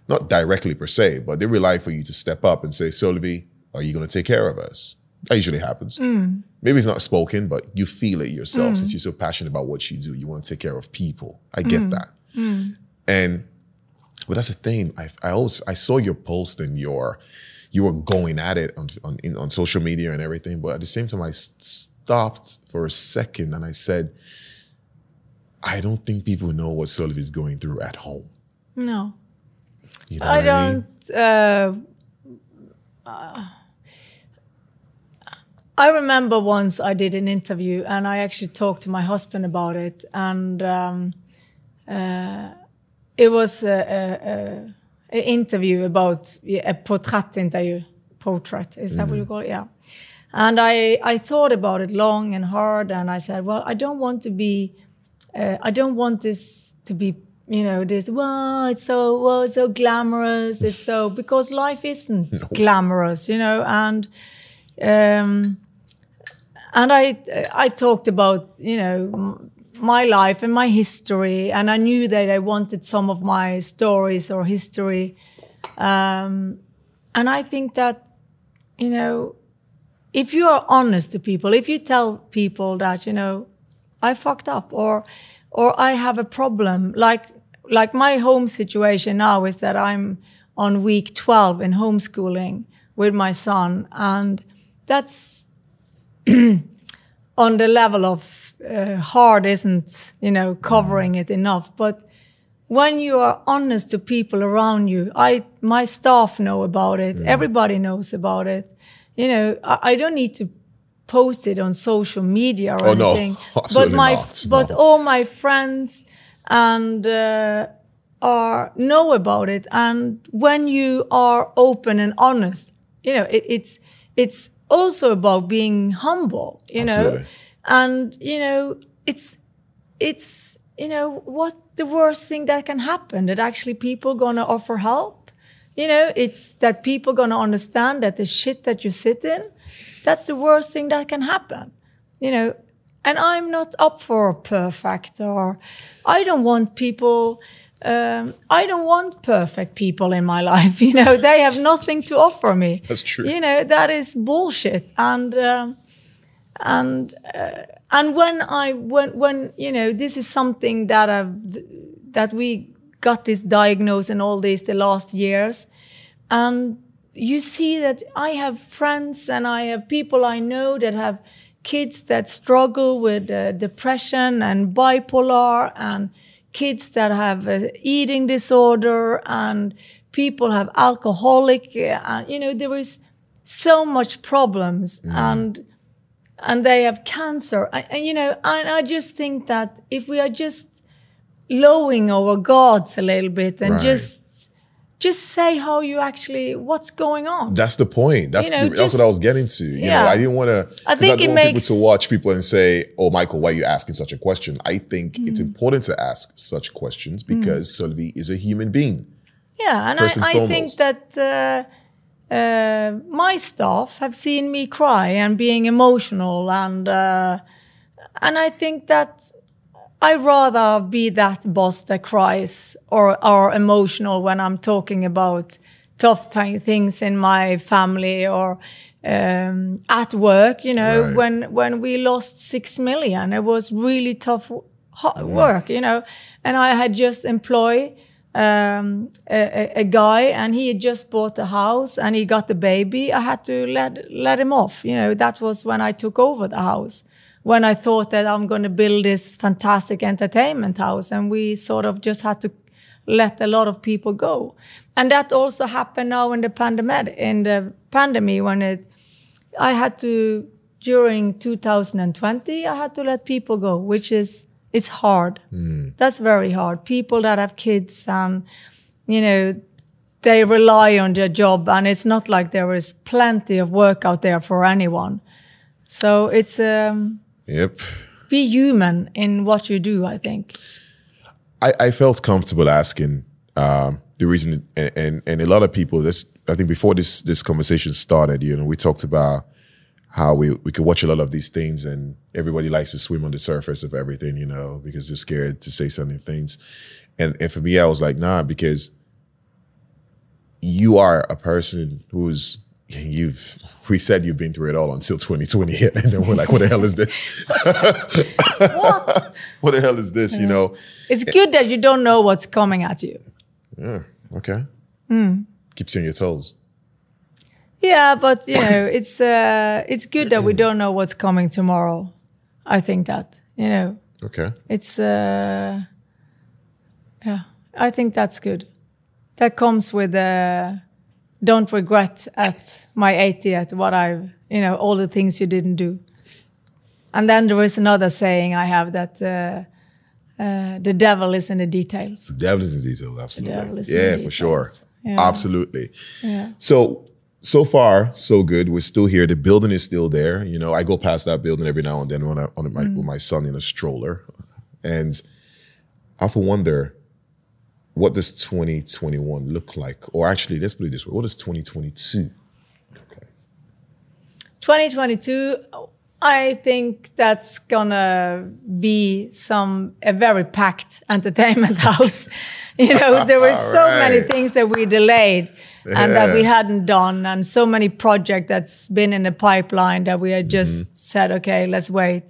not directly per se, but they rely for you to step up and say, Sylvie, are you going to take care of us? That usually happens. Maybe it's not spoken, but you feel it yourself since you're so passionate about what you do. You want to take care of people. I get that. And but that's the thing. I, I always I saw your post and your you were going at it on on, in, on social media and everything. But at the same time, I stopped for a second and I said, I don't think people know what Sullivan is going through at home. No. You know I what I mean? don't. Uh, uh, I remember once I did an interview and I actually talked to my husband about it, and um, uh, it was a, a, a, a interview about a portrait interview. Portrait is that what you call it? Yeah. And I I thought about it long and hard, and I said, well, I don't want to be uh, I don't want this to be, you know, this. Wow, it's so well, it's so glamorous. It's so because life isn't glamorous, you know. And um, and I I talked about you know my life and my history, and I knew that I wanted some of my stories or history. Um, and I think that you know if you are honest to people, if you tell people that you know I fucked up or or I have a problem, like like my home situation now is that I'm on week 12 in homeschooling with my son, and that's on the level of uh, hard isn't you know covering it enough, but when you are honest to people around you, I my staff know about it. Everybody knows about it. You know, I, I don't need to post it on social media or Oh, no. anything. but my not. but No. all my friends and uh, are know about it. And when you are open and honest, you know, it, it's it's also about being humble. You know, and you know, it's it's you know what the worst thing that can happen that actually people gonna offer help you know? It's that people gonna understand that the shit that you sit in that's the worst thing that can happen you know? And i'm not up for perfect or i don't want people um, i don't want perfect people in my life you know they have nothing to offer me. That's true. you know that is bullshit. And um, and uh, and when I when when you know this is something that I've that we got this diagnosis and all this the last years, and you see that I have friends and I have people I know that have kids that struggle with uh, depression and bipolar and kids that have eating disorder and people have alcoholic uh, you know there is so much problems and and they have cancer. And, and, you know, and I just think that if we are just lowering our guards a little bit and Right. just just say how you actually what's going on. That's the point. That's You know, the, that's what I was getting to. You know, yeah. I didn't want to. I I think don't it want makes- people to watch people and say, "Oh, Michael, why are you asking such a question?" I think it's Mm. important to ask such questions because Sylvie is a human being. yeah, and first and I, I think that uh, uh, my staff have seen me cry and being emotional, and uh, and I think that I rather be that boss that cries or or emotional when I'm talking about tough thi- things in my family or um, at work. You know, Right. when when we lost six million, it was really tough work. You know, and I had just employed um, a, a- a guy, and he had just bought a house, and he got the baby. I had to let let him off. You know, that was when I took over the house. When I thought that I'm going to build this fantastic entertainment house, and we sort of just had to let a lot of people go, and that also happened now in the pandemic. In the pandemic, when it, I had to during 2020, I had to let people go, which is it's hard. That's very hard. People that have kids and you know they rely on their job, and it's not like there is plenty of work out there for anyone. So it's um, Yep. be human in what you do. I think. I, I felt comfortable asking um, the reason, and, and and a lot of people. This I think before this this conversation started, you know, we talked about how we we could watch a lot of these things, and everybody likes to swim on the surface of everything, you know, because they're scared to say certain things. And and for me, I was like, nah, because you are a person who's you've we said you've been through it all until 2020 hit and then we're like what the hell is this What? what the hell is this you know it's good that you don't know what's coming at you. Yeah. Okay. Hmm. Keeps you on your toes. Yeah, but you know, it's uh, it's good that we don't know what's coming tomorrow. I think that you know, Okay. it's uh, yeah, I think that's good. That comes with uh, don't regret at my 80th what I've you know all the things you didn't do. And then there is another saying I have that uh, uh, the devil is in the details. The devil is in the details, Absolutely. in yeah, the for sure. Yeah. Absolutely. Yeah. So so far so good. We're still here. The building is still there. You know, I go past that building every now and then when I on my with my son in a stroller, and I often wonder. What does 2021 look like? Or actually, let's put it this way: What does 2022 look like? 2022 i think that's gonna be some a very packed entertainment house you know there were so many things that we delayed and that we hadn't done and so many projects that's been in the pipeline that we had just Mm-hmm. said okay let's wait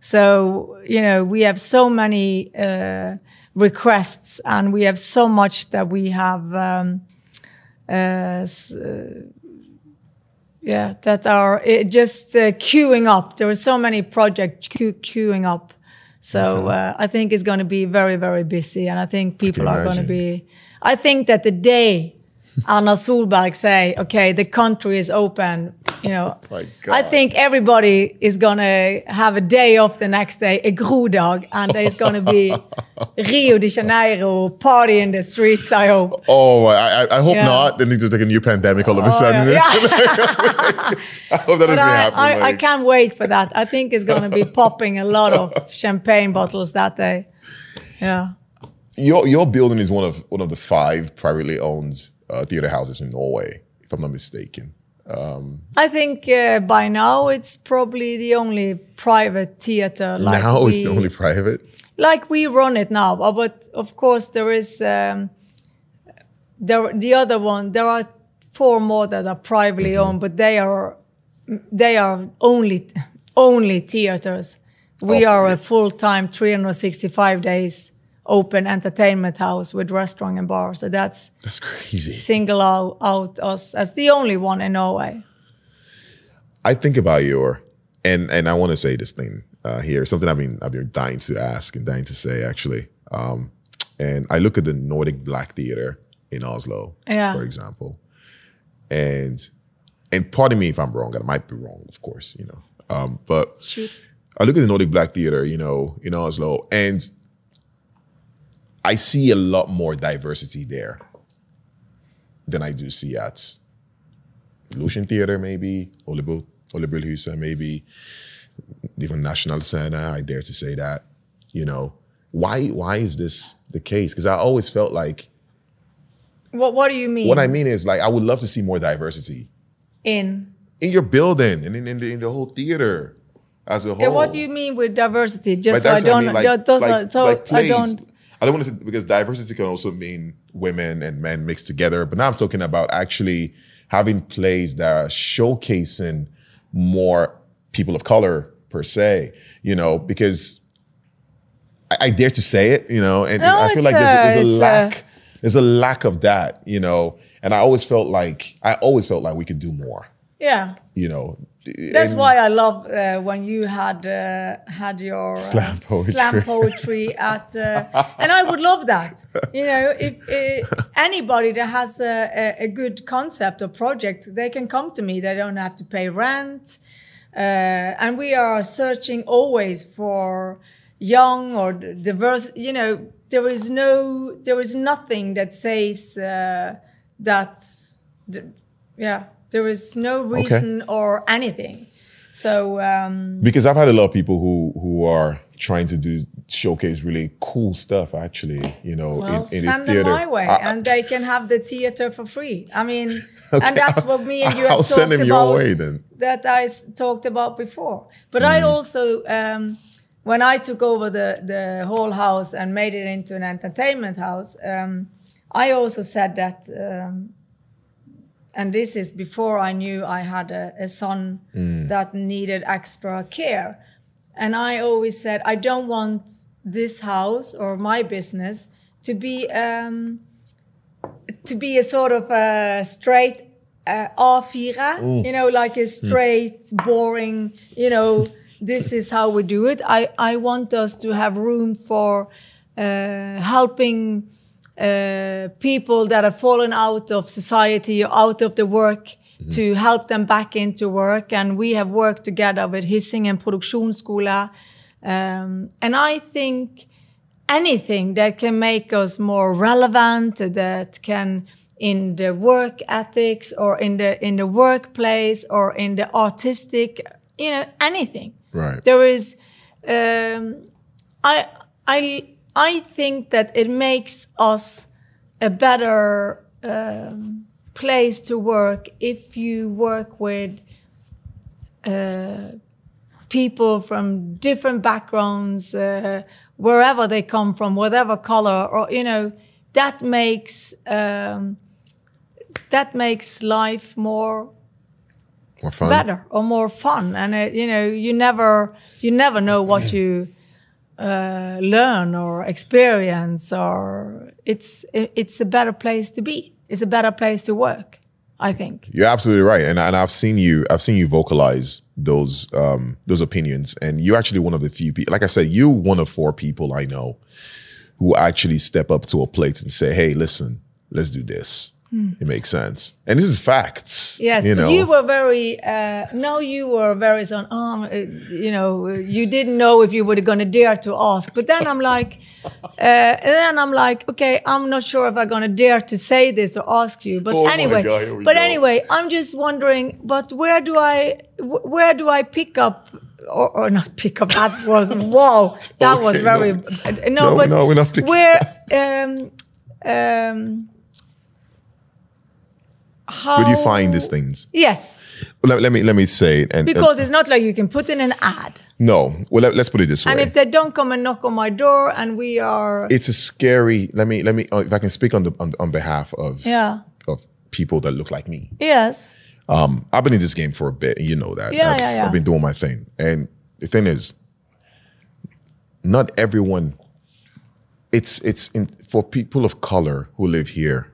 so you know we have so many uh, requests and we have so much that we have um, uh, yeah, that are uh, just uh, queuing up. There are so many projects que- queuing up. So uh, I think it's going to be very, very busy. And I think people are going to be, I think that the day Erna Solberg say, okay, the country is open, you know, oh My I think everybody is going to have a day off the next day, a grodag, and there's going to be Rio de Janeiro party in the streets, I hope. Oh, I, I, hope Yeah. not. Then it's just like a new pandemic all of a Oh, sudden. yeah. I hope that But doesn't I, happen. I, I can't wait for that. I think it's going to be popping a lot of champagne bottles that day. Yeah. your your building is one of one of the five privately owned uh, theater houses in Norway, if I'm not mistaken. I think uh, by now it's probably the only private theater. Like now we, it's the only private. like we run it now. Uh, But of course there is um, there the other one. There are four more that are privately Mm-hmm. owned, but they are they are only only theaters. We Of- are a full time 365 days open entertainment house with restaurant and bar. So that's That's crazy. single out, out us as the only one in Norway. I think about your and and I want to say this thing uh, here. Something I've been I've been dying to ask and dying to say actually. Um, and I look at the Nordic Black Theater in Oslo, Yeah. for example, and and pardon me if I'm wrong. and I might be wrong, of course, you know. Um, but Shoot. I look at the Nordic Black Theater, you know, in Oslo, and I see a lot more diversity there than I do see at Lucian Theater, maybe, Olibo, Olibrelhuset, maybe, even National Scena, I dare to say that. You know, why why is this the case? Because I always felt like What What do you mean? what I mean is like I would love to see more diversity in in your building and in, in, the, in the whole theater as a whole. Yeah, what do you mean with diversity? Just so I don't. I mean, like, like, are, so like I don't. I don't want to say because diversity can also mean women and men mixed together. But now I'm talking about actually having plays that are showcasing more people of color per se. You know, because I, I dare to say it. You know, and, No, I feel like there's, a- there's a it's a- lack. there's a lack of that. You know, and I always felt like I always felt like we could do more Yeah, you know That's and- why I love uh, when you had uh, had your uh, Slam poetry. slam poetry at, uh, and I would love that. You know, if uh, anybody that has a, a, good concept or project, they can come to me. They don't have to pay rent, uh, and we are searching always for young or diverse. You know, there is no, there is nothing that says uh, that. yeah, there is no reason or anything. So um, because I've had a lot of people who who are trying to do showcase really cool stuff. Actually, you know, well, in, in the send them theater. my way, I- and they can have the theater for free. I mean, Okay, and that's what me and you have I'll talked send them about. your way then. That I s- talked about before. But Mm. I also, um, when I took over the the whole house and made it into an entertainment house, um, I also said that. Um, and this is before I knew I had a, a son that needed extra care. And I always said, I don't want this house or my business to be um, to be a sort of a straight uh, A4, you know, like a straight, boring, you know, this is how we do it. I, I want us to have room for uh, helping uh, people that have fallen out of society or out of the work to help them back into work. And we have worked together with Hyssingen Produksjonsskola. Um, and I think anything that can make us more relevant, that can in the work ethics or in the in the workplace or in the artistic, you know, anything. Right. There is, um, I I I think that it makes us a better um, place to work if you work with uh, people from different backgrounds, uh, wherever they come from, whatever color, or you know, that makes um, that makes life more More fun. better or more fun. And uh, you know, you never you never know what you uh, learn or experience, or it's it's a better place to be. It's a better place to work. I think. You're absolutely right, and and I've seen you. I've seen you vocalize those um, those opinions, and you're actually one of the few people. Like I said, you're one of four people I know who actually step up to a plate and say, "Hey, listen, let's do this. It makes sense." And this is facts. Hmm. Yes, you know. you were very. Uh, no, you were very on. Um, uh, you know, you didn't know if you were going to dare to ask. But then I'm like, uh, and then I'm like, okay, I'm not sure if I'm going to dare to say this or ask you. But Oh anyway, God, but go. anyway, I'm just wondering. But where do I? Where do I pick up? Or, or not pick up? That was wow. That was very. no. no, No, but no, we're not picking- Where? Um, um, how? Where do you find these things? Yes, Let, let me let me say it. And because it's not like you can put in an ad. no, well, let, us put it this way. And if they don't come and knock on my door and we are. it's a scary. Let me let me. uh, If I can speak on the on, on behalf of Yeah. of people that look like me. Yes. Um, I've been in this game for a bit, and you know that. Yeah, I've, yeah, yeah. I've been doing my thing, and the thing is, not everyone. It's it's in, for people of color who live here.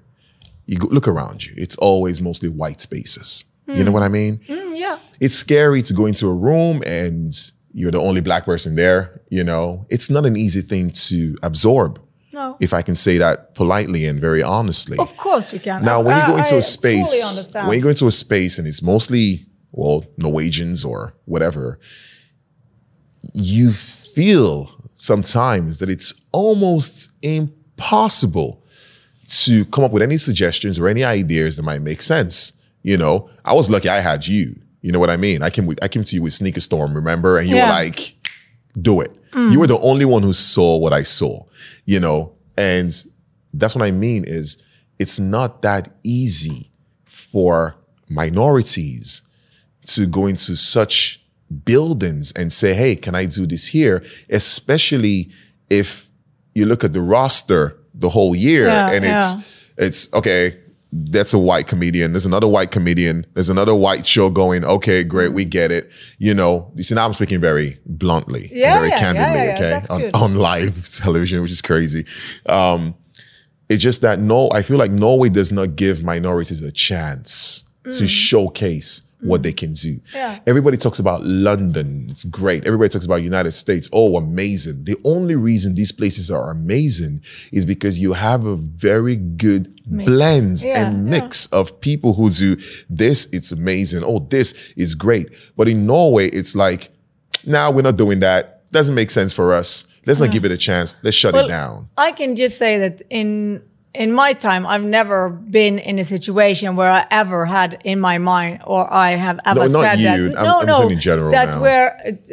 You go, look around you; it's always mostly white spaces. You know what I mean? Mm, yeah. It's scary to go into a room and you're the only black person there. You know, it's not an easy thing to absorb. No. If I can say that politely and very honestly. Of course you can. Now, when you go into I a space, when you go into a space and it's mostly, well, Norwegians or whatever, you feel sometimes that it's almost impossible to come up with any suggestions or any ideas that might make sense. You know, I was lucky I had you. You know what I mean? I came with, I came to you with Sneaker Storm, remember? And you Yeah. Mm. were like, do it. You were the only one who saw what I saw, you know? And that's what I mean is it's not that easy for minorities to go into such buildings and say, hey, can I do this here? Especially if you look at the roster the whole year Yeah, and it's yeah. it's okay, that's a white comedian. There's another white comedian. There's another white show going. Okay, great, we get it. You know, you see now I'm speaking very bluntly, Yeah, very candidly, yeah, yeah, okay, on, on live television, which is crazy. Um, it's just that no, I feel like Norway does not give minorities a chance Mm. to showcase what they can do. Yeah. Everybody talks about London. It's great. Everybody talks about United States. Oh, amazing. The only reason these places are amazing is because you have a very good Mix. blend Yeah, and yeah. mix of people who do this. It's amazing. Oh, this is great. But in Norway, it's like, nah, we're not doing that. Doesn't make sense for us. Let's not give it a chance. Let's shut it down. I can just say that in in my time, I've never been in a situation where I ever had in my mind or I have ever No, said you. that. I'm- no, I'm no, in general that now. where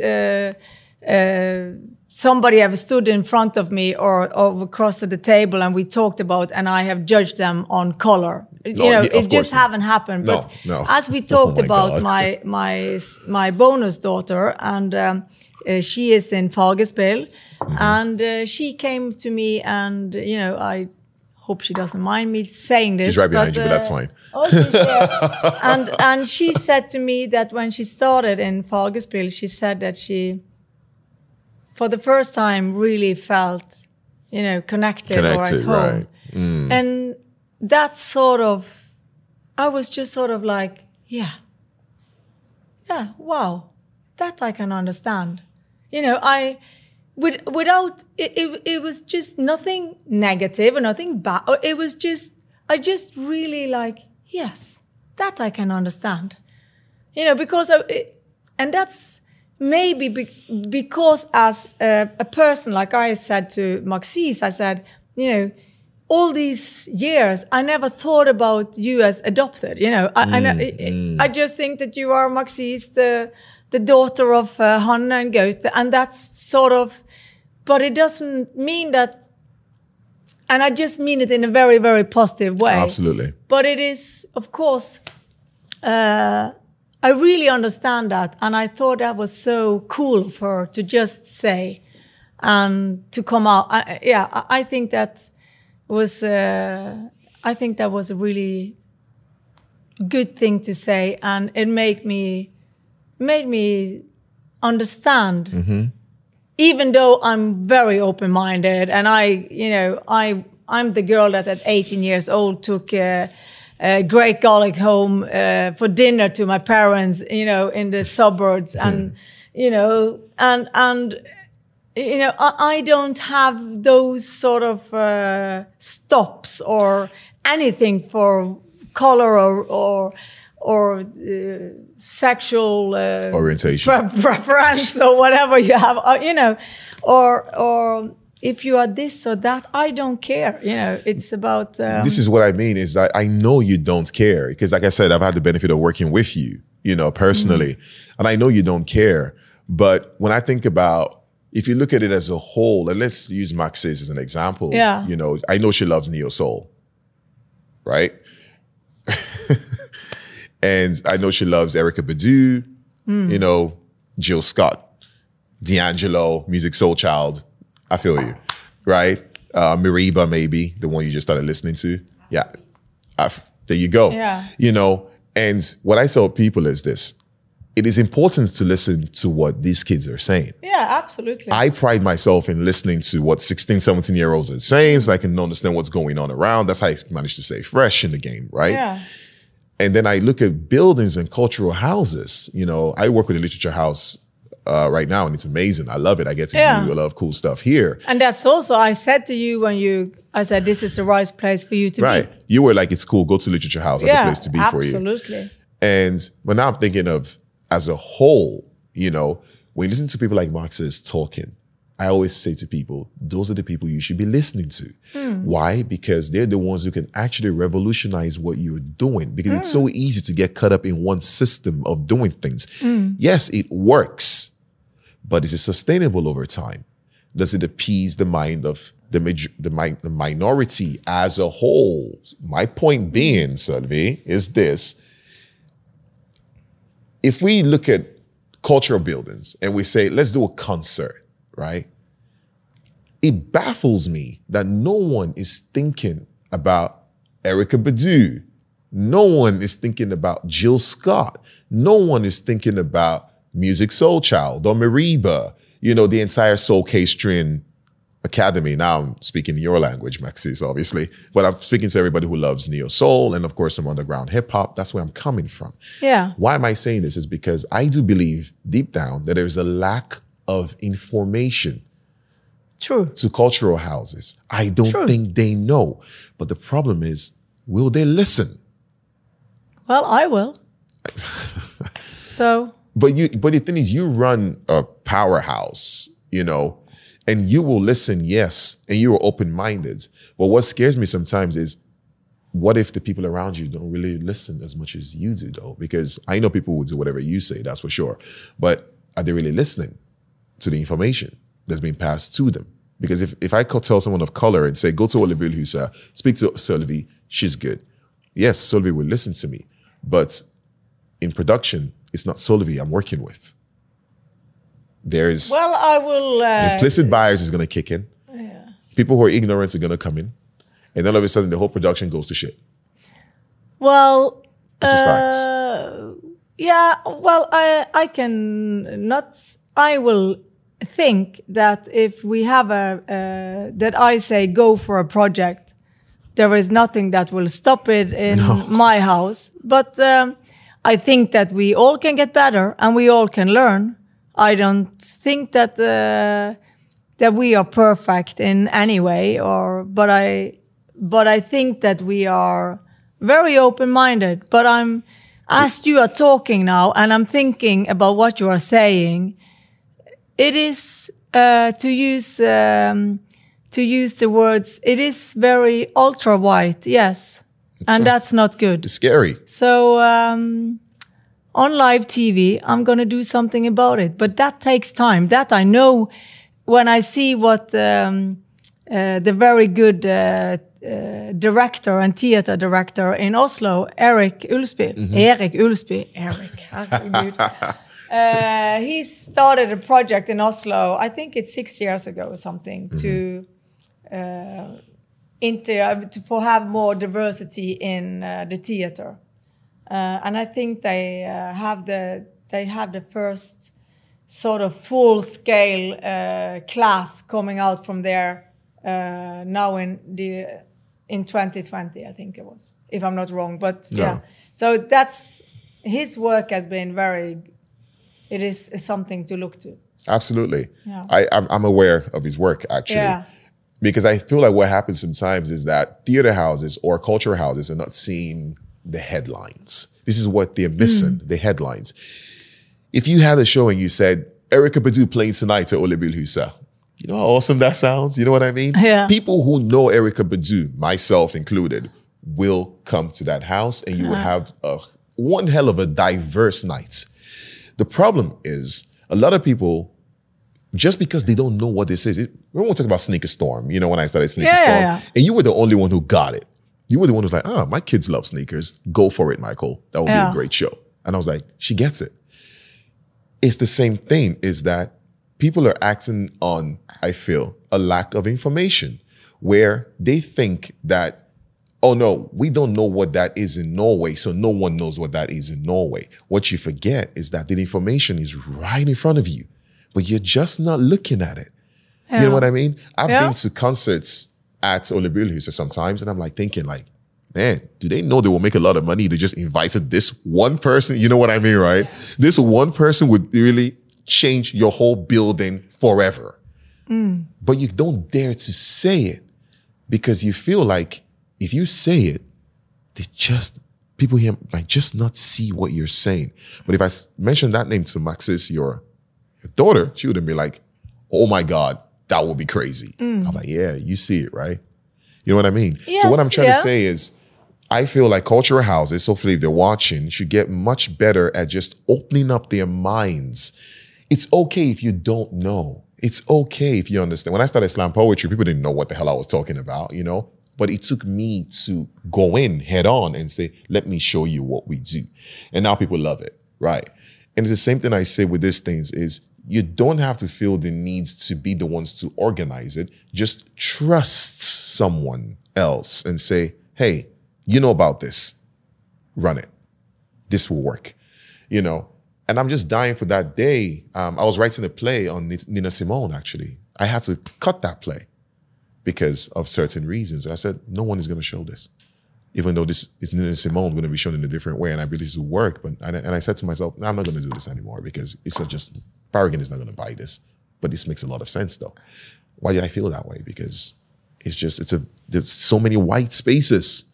uh, uh, somebody have stood in front of me or, or across the table and we talked about and I have judged them on color. No, you know, it just not. haven't happened. No, but no. as we talked Oh my about God. my my my bonus daughter and um, uh, she is in Fargespill Mm-hmm. and uh, she came to me and you know I hope she doesn't mind me saying this She's right behind you, but that's uh, fine. Oh, she's there. and and she said to me that when she started in Fargespill she said that she for the first time really felt you know connected, or at Connected, home right. Mm. and that sort of i was just sort of like yeah yeah wow that i can understand you know i with, without it, it, it was just nothing negative or nothing bad. It was just i just really like yes that i can understand. You know because I, it, and that's maybe be, because as a, a person like i said to maxis i said you know all these years i never thought about you as adopted you know. I, I, know, I just think that you are maxis the the daughter of uh, hanna and goethe and that's sort of but it doesn't mean that and i just mean it in a very very positive way. Absolutely. but it is of course uh, i really understand that and i thought that was so cool for her to just say and to come out. I, yeah I, I think that was uh, i think that was a really good thing to say and it made me made me understand even though i'm very open-minded and i you know i i'm the girl that at 18 years old took uh, uh, great garlic home uh, for dinner to my parents you know in the suburbs and you know and and you know I, I don't have those sort of uh, stops or anything for color or or or uh, sexual uh, Orientation. pre- preference or whatever you have, uh, you know, or or if you are this or that, I don't care. You know, it's about um, this is what I mean is that I know you don't care because, like I said, I've had the benefit of working with you, you know, personally, Mm-hmm. and I know you don't care. But when I think about if you look at it as a whole, and let's use Maxis as an example, Yeah. you know, I know she loves neo soul, right? And I know she loves Erykah Badu, Hmm. you know, Jill Scott, D'Angelo, Musiq Soulchild. I feel you, right? Uh, Mereba, maybe the one you just started listening to. Yeah, I f- there you go. Yeah. You know, and what I tell people is this: it is important to listen to what these kids are saying. yeah, absolutely. I pride myself in listening to what 16, 17 year olds are saying so I can understand what's going on around. That's how I manage to stay fresh in the game, right? yeah, And then I look at buildings and cultural houses. You know, I work with a literature house uh, right now, and it's amazing. I love it. I get to Yeah. do a lot of cool stuff here. and that's also I said to you when you I said this is the right place for you to Right. be. Right. You were like, it's cool. Go to literature house. That's a place to be for you. absolutely. And but now I'm thinking of as a whole, you know, when you listen to people like Marx's talking, I always say to people, those are the people you should be listening to. Hmm. Why? Because they're the ones who can actually revolutionize what you're doing. Because it's hmm. so easy to get caught up in one system of doing things. Hmm. Yes, it works, but is it sustainable over time? Does it appease the mind of the, maj- the, mi- the minority as a whole? My point being, Salvi, is this if we look at cultural buildings and we say, let's do a concert, right? It baffles me that no one is thinking about Erykah Badu. No one is thinking about Jill Scott. No one is thinking about Musiq Soulchild or Mereba, you know, the entire Soul Case String academy. Now I'm speaking your language, Maxis, obviously, but I'm speaking to everybody who loves neo soul and, of course, some underground hip hop. That's where I'm coming from. Yeah. Why am I saying this? Is because I do believe deep down that there's a lack of information True. to cultural houses. I don't True. think they know. But the problem is, will they listen? Well, I will. so But you but the thing is you run a powerhouse, you know, and you will listen, yes, and you are open-minded. But what scares me sometimes is what if the people around you don't really listen as much as you do though? Because I know people will do whatever you say, that's for sure. But are they really listening to the information that's being passed to them? Because if, if I could tell someone of color and say, go to Ole Bull Husa, speak to Sylvie, she's good. Yes, Sylvie will listen to me. But in production, it's not Solvay I'm working with. There's well, I will. Uh, implicit bias is going to kick in. Yeah. People who are ignorant are going to come in, and then all of a sudden the whole production goes to shit. well, This is facts. uh, yeah. Well, I I can not. I will think that if we have a uh, that I say go for a project, there is nothing that will stop it in my house. But um, I think that we all can get better and we all can learn. I don't think that uh, that we are perfect in any way, or but I but I think that we are very open-minded. But I'm as you are talking now, and I'm thinking about what you are saying. It is uh, to use um, to use the words. It is very ultra white, yes, and that's not good. It's scary. So um, on live TV, I'm going to do something about it. But that takes time. That I know when I see what um, uh, the very good uh, uh, director and theater director in Oslo, Erik Ulfsby, Erik Ulfsby, Eric, herregud. Uh, he started a project in Oslo, I think it's six years ago or something, to uh, inter to for have more diversity in uh, the theater. Uh, and I think they uh, have the they have the first sort of full scale uh, class coming out from there uh, now in the in 2020 I think it was if I'm not wrong but No. yeah so that's his work has been very it is, something to look to Absolutely. Yeah. I, I'm, I'm aware of his work actually. yeah Because I feel like what happens sometimes is that theater houses or culture houses are not seeing the headlines. This is what they're missing, Hmm. the headlines. If you had a show and you said, Erykah Badu playing tonight at Ole Bull Husa, you know how awesome that sounds? You know what I mean? Yeah. People who know Erykah Badu, myself included, will come to that house and you Uh-huh. will have a, one hell of a diverse night. The problem is a lot of people just because they don't know what this is. It, we won't talk about Sneaker Storm, you know, when I started Sneaker Yeah, Storm. yeah, yeah. And you were the only one who got it. You were the one who's like, ah, my kids love sneakers. Go for it, Michael. That will be a great show. And I was like, she gets it. It's the same thing, is that people are acting on, I feel, a lack of information where they think that, oh no, we don't know what that is in Norway, so no one knows what that is in Norway. What you forget is that the information is right in front of you, but you're just not looking at it. You know what I mean? I've Yeah. been to concerts at Ole sometimes, and I'm like thinking, like, man, do they know they will make a lot of money? They just invited this one person. You know what I mean, right? This one person would really change your whole building forever. Mm. But you don't dare to say it because you feel like if you say it, they just people here might just not see what you're saying. But if I mention that name to Maxis, your, your daughter, she wouldn't be like, "Oh my God, that would be crazy." Mm. I'm like, "Yeah, you see it, right?" You know what I mean? so what I'm trying yeah. to say is, I feel like cultural houses, hopefully if they're watching, should get much better at just opening up their minds. It's okay if you don't know. It's okay if you understand. When I started slam poetry, people didn't know what the hell I was talking about, you know? But it took me to go in head on and say, let me show you what we do. And now people love it, right? And it's the same thing I say with these things is you don't have to feel the need to be the ones to organize it. Just trust someone else and say, hey, you know about this. Run it. This will work. You know, and I'm just dying for that day. Um, I was writing a play on Nina Simone, actually. I had to cut that play because of certain reasons. I said, no one is going to show this, even though this is Nina Simone going to be shown in a different way, and I believe this will work. But and, and I said to myself, no, I'm not going to do this anymore because it's not just Bergen is not going to buy this. But this makes a lot of sense, though. Why did I feel that way? Because it's just it's a there's so many white spaces.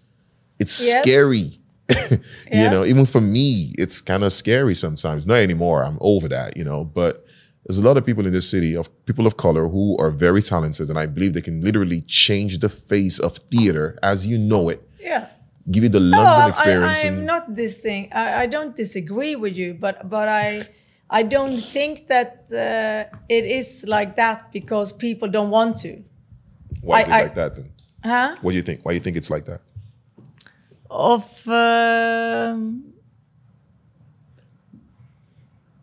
It's scary. you know, even for me, it's kind of scary sometimes. Not anymore. I'm over that, you know, but there's a lot of people in this city of people of color who are very talented and I believe they can literally change the face of theater as you know it. Yeah. Give you the London I, experience. I, I'm not this thing. I, I don't disagree with you, but but I I don't think that uh, it is like that because people don't want to. why is I- it I- like that then? Huh? What do you think? Why do you think it's like that? Of um,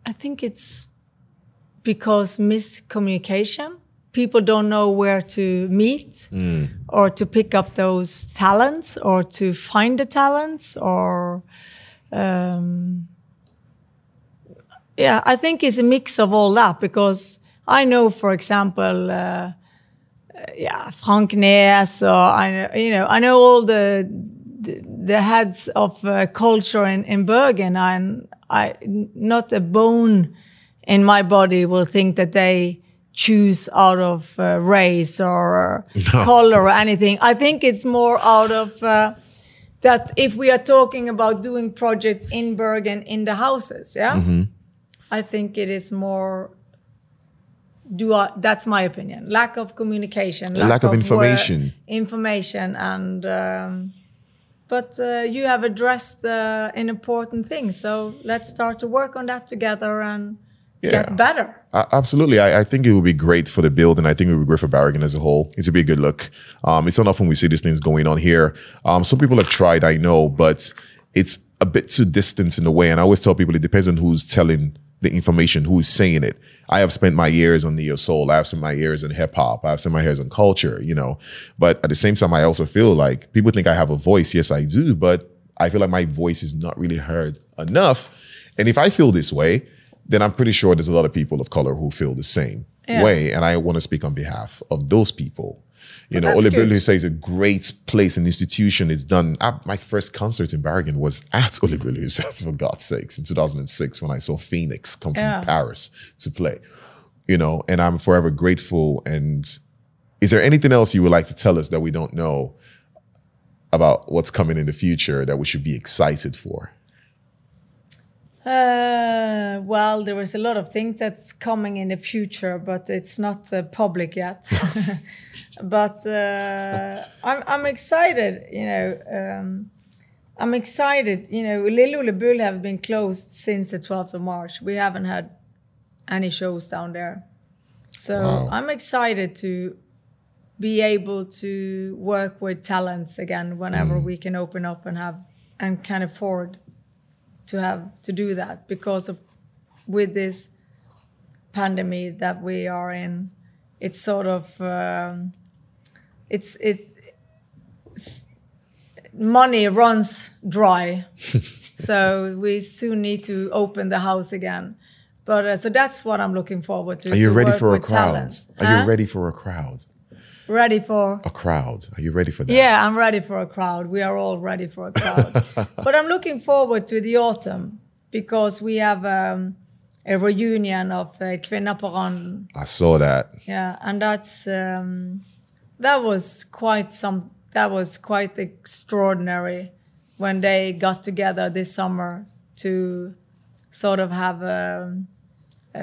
I think it's because miscommunication. People don't know where to meet or to pick up those talents or to find the talents or um, yeah, I think it's a mix of all that because I know, for example, uh, yeah, Frank Nes, or I know, you know, I know all the the, the heads of uh, culture in, in Bergen, and I not a bone in my body will think that they choose out of uh, race or color or anything. I think it's more out of uh, that if we are talking about doing projects in Bergen in the houses, yeah, I think it is more. Do I, that's my opinion. Lack of communication, lack of word- information. information, and um, but uh, you have addressed uh, an important thing. So let's start to work on that together and Yeah. get better. Uh, absolutely. I, I think it would be great for the build, and I think it would be great for Bergen as a whole. It's a be a good look. Um, it's not often we see these things going on here. Um, some people have tried, I know, but it's a bit too distant in a way. And I always tell people it depends on who's telling the information, who's saying it. I have spent my years on neo soul. I have spent my years in hip hop. I have spent my years on culture, you know. But at the same time, I also feel like people think I have a voice. Yes, I do. But I feel like my voice is not really heard enough. And if I feel this way, then I'm pretty sure there's a lot of people of color who feel the same Yeah. way. And I want to speak on behalf of those people. You know, that's Ole good. Bull says a great place and institution is done. I, my first concert in Bergen was at Ole Bull, for God's sakes, in 2006 when I saw Phoenix come Yeah. from Paris to play. You know, and I'm forever grateful. And is there anything else you would like to tell us that we don't know about what's coming in the future that we should be excited for? Uh, well, there is a lot of things that's coming in the future, but it's not uh, public yet. but uh, I'm, I'm excited, you know. Um, I'm excited, you know. Lille Bull have been closed since the 12th of March. We haven't had any shows down there. So Wow. I'm excited to be able to work with talents again whenever we can open up and have and can afford to have to do that because of with this pandemic that we are in it's sort of um, it's it it's, money runs dry so we soon need to open the house again but uh, so that's what i'm looking forward to Are you to ready for a crowd? talents. Are Huh? you ready for a crowd? Ready for A crowd. Are you ready for that? yeah, I'm ready for a crowd. We are all ready for a crowd. but I'm looking forward to the autumn because we have um, a reunion of uh. I saw that. Yeah, and that's um, that was quite some. That was quite extraordinary when they got together this summer to sort of have um, uh,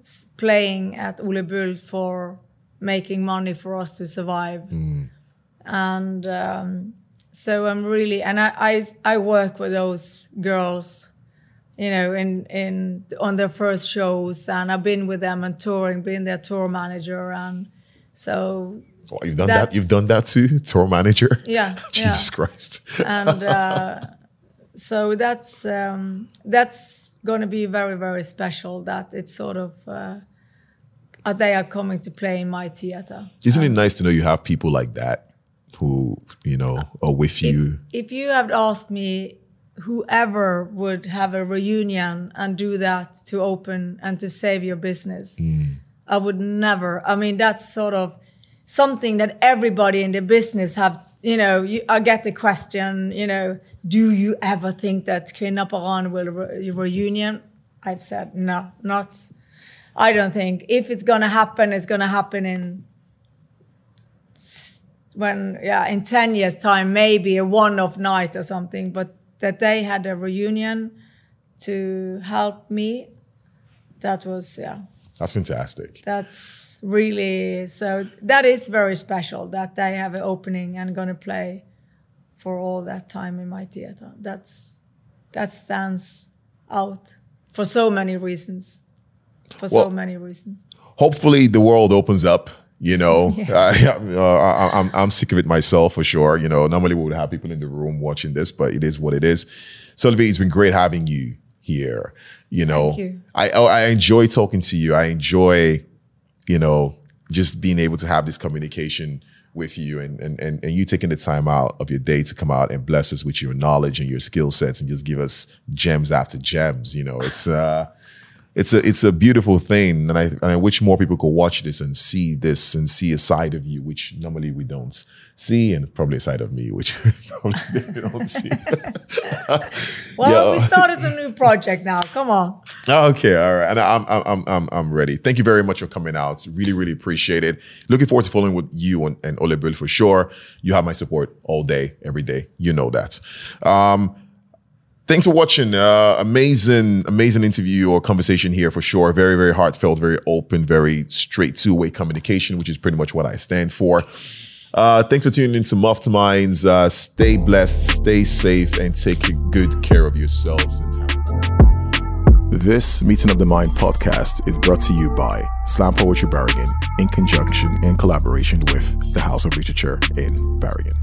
s- playing at Ole Bull for making money for us to survive. And um, so I'm really, and I, I, I work with those girls, you know, in, in on their first shows, and I've been with them and touring, being their tour manager, and so Oh, you've done that. You've done that too, tour manager. yeah, Jesus Christ. and uh, so that's um, that's going to be very very special. That it's sort of uh, uh, they are coming to play in my theater. Isn't it nice to know you have people like that who you know are with you? If you had asked me, whoever would have a reunion and do that to open and to save your business, I would never. I mean, that's sort of something that everybody in the business have. You know, you, I get the question. You know, do you ever think that Kvinnaparan will re- reunion? I've said no, not. I don't think if it's gonna happen, it's gonna happen in when yeah in 10 years time maybe a one-off night or something but that they had a reunion to help me that was yeah. That's fantastic. that's really so that is very special that they have an opening and gonna play for all that time in my theater. That's that stands out for so many reasons for so Well- many reasons hopefully the world opens up. You know, I, uh, I, I'm I'm sick of it myself for sure. You know, normally we would have people in the room watching this, but it is what it is. Sylvie, it's been great having you here. You know, you. I oh, I enjoy talking to you. I enjoy, you know, just being able to have this communication with you and, and and and you taking the time out of your day to come out and bless us with your knowledge and your skill sets and just give us gems after gems. You know, it's uh it's a it's a beautiful thing, and I and I wish more people could watch this and see this and see a side of you which normally we don't see, and probably a side of me which probably they don't see. well Yeah. we started a new project now come on okay, all right, and I'm I'm I'm I'm ready. Thank you very much for coming out. Really, really appreciate it. Looking forward to following with you and, and Ole Bull for sure. You have my support all day, every day. You know that. Um, Thanks for watching. Uh, amazing, amazing interview or conversation here for sure. Very, very heartfelt, very open, very straight two way communication, which is pretty much what I stand for. Uh, thanks for tuning in to Muff to Minds. Uh, stay blessed, stay safe, and take good care of yourselves. This Meeting of the Mind podcast is brought to you by Slam Poetry Bergen in conjunction and collaboration with the House of Literature in Bergen.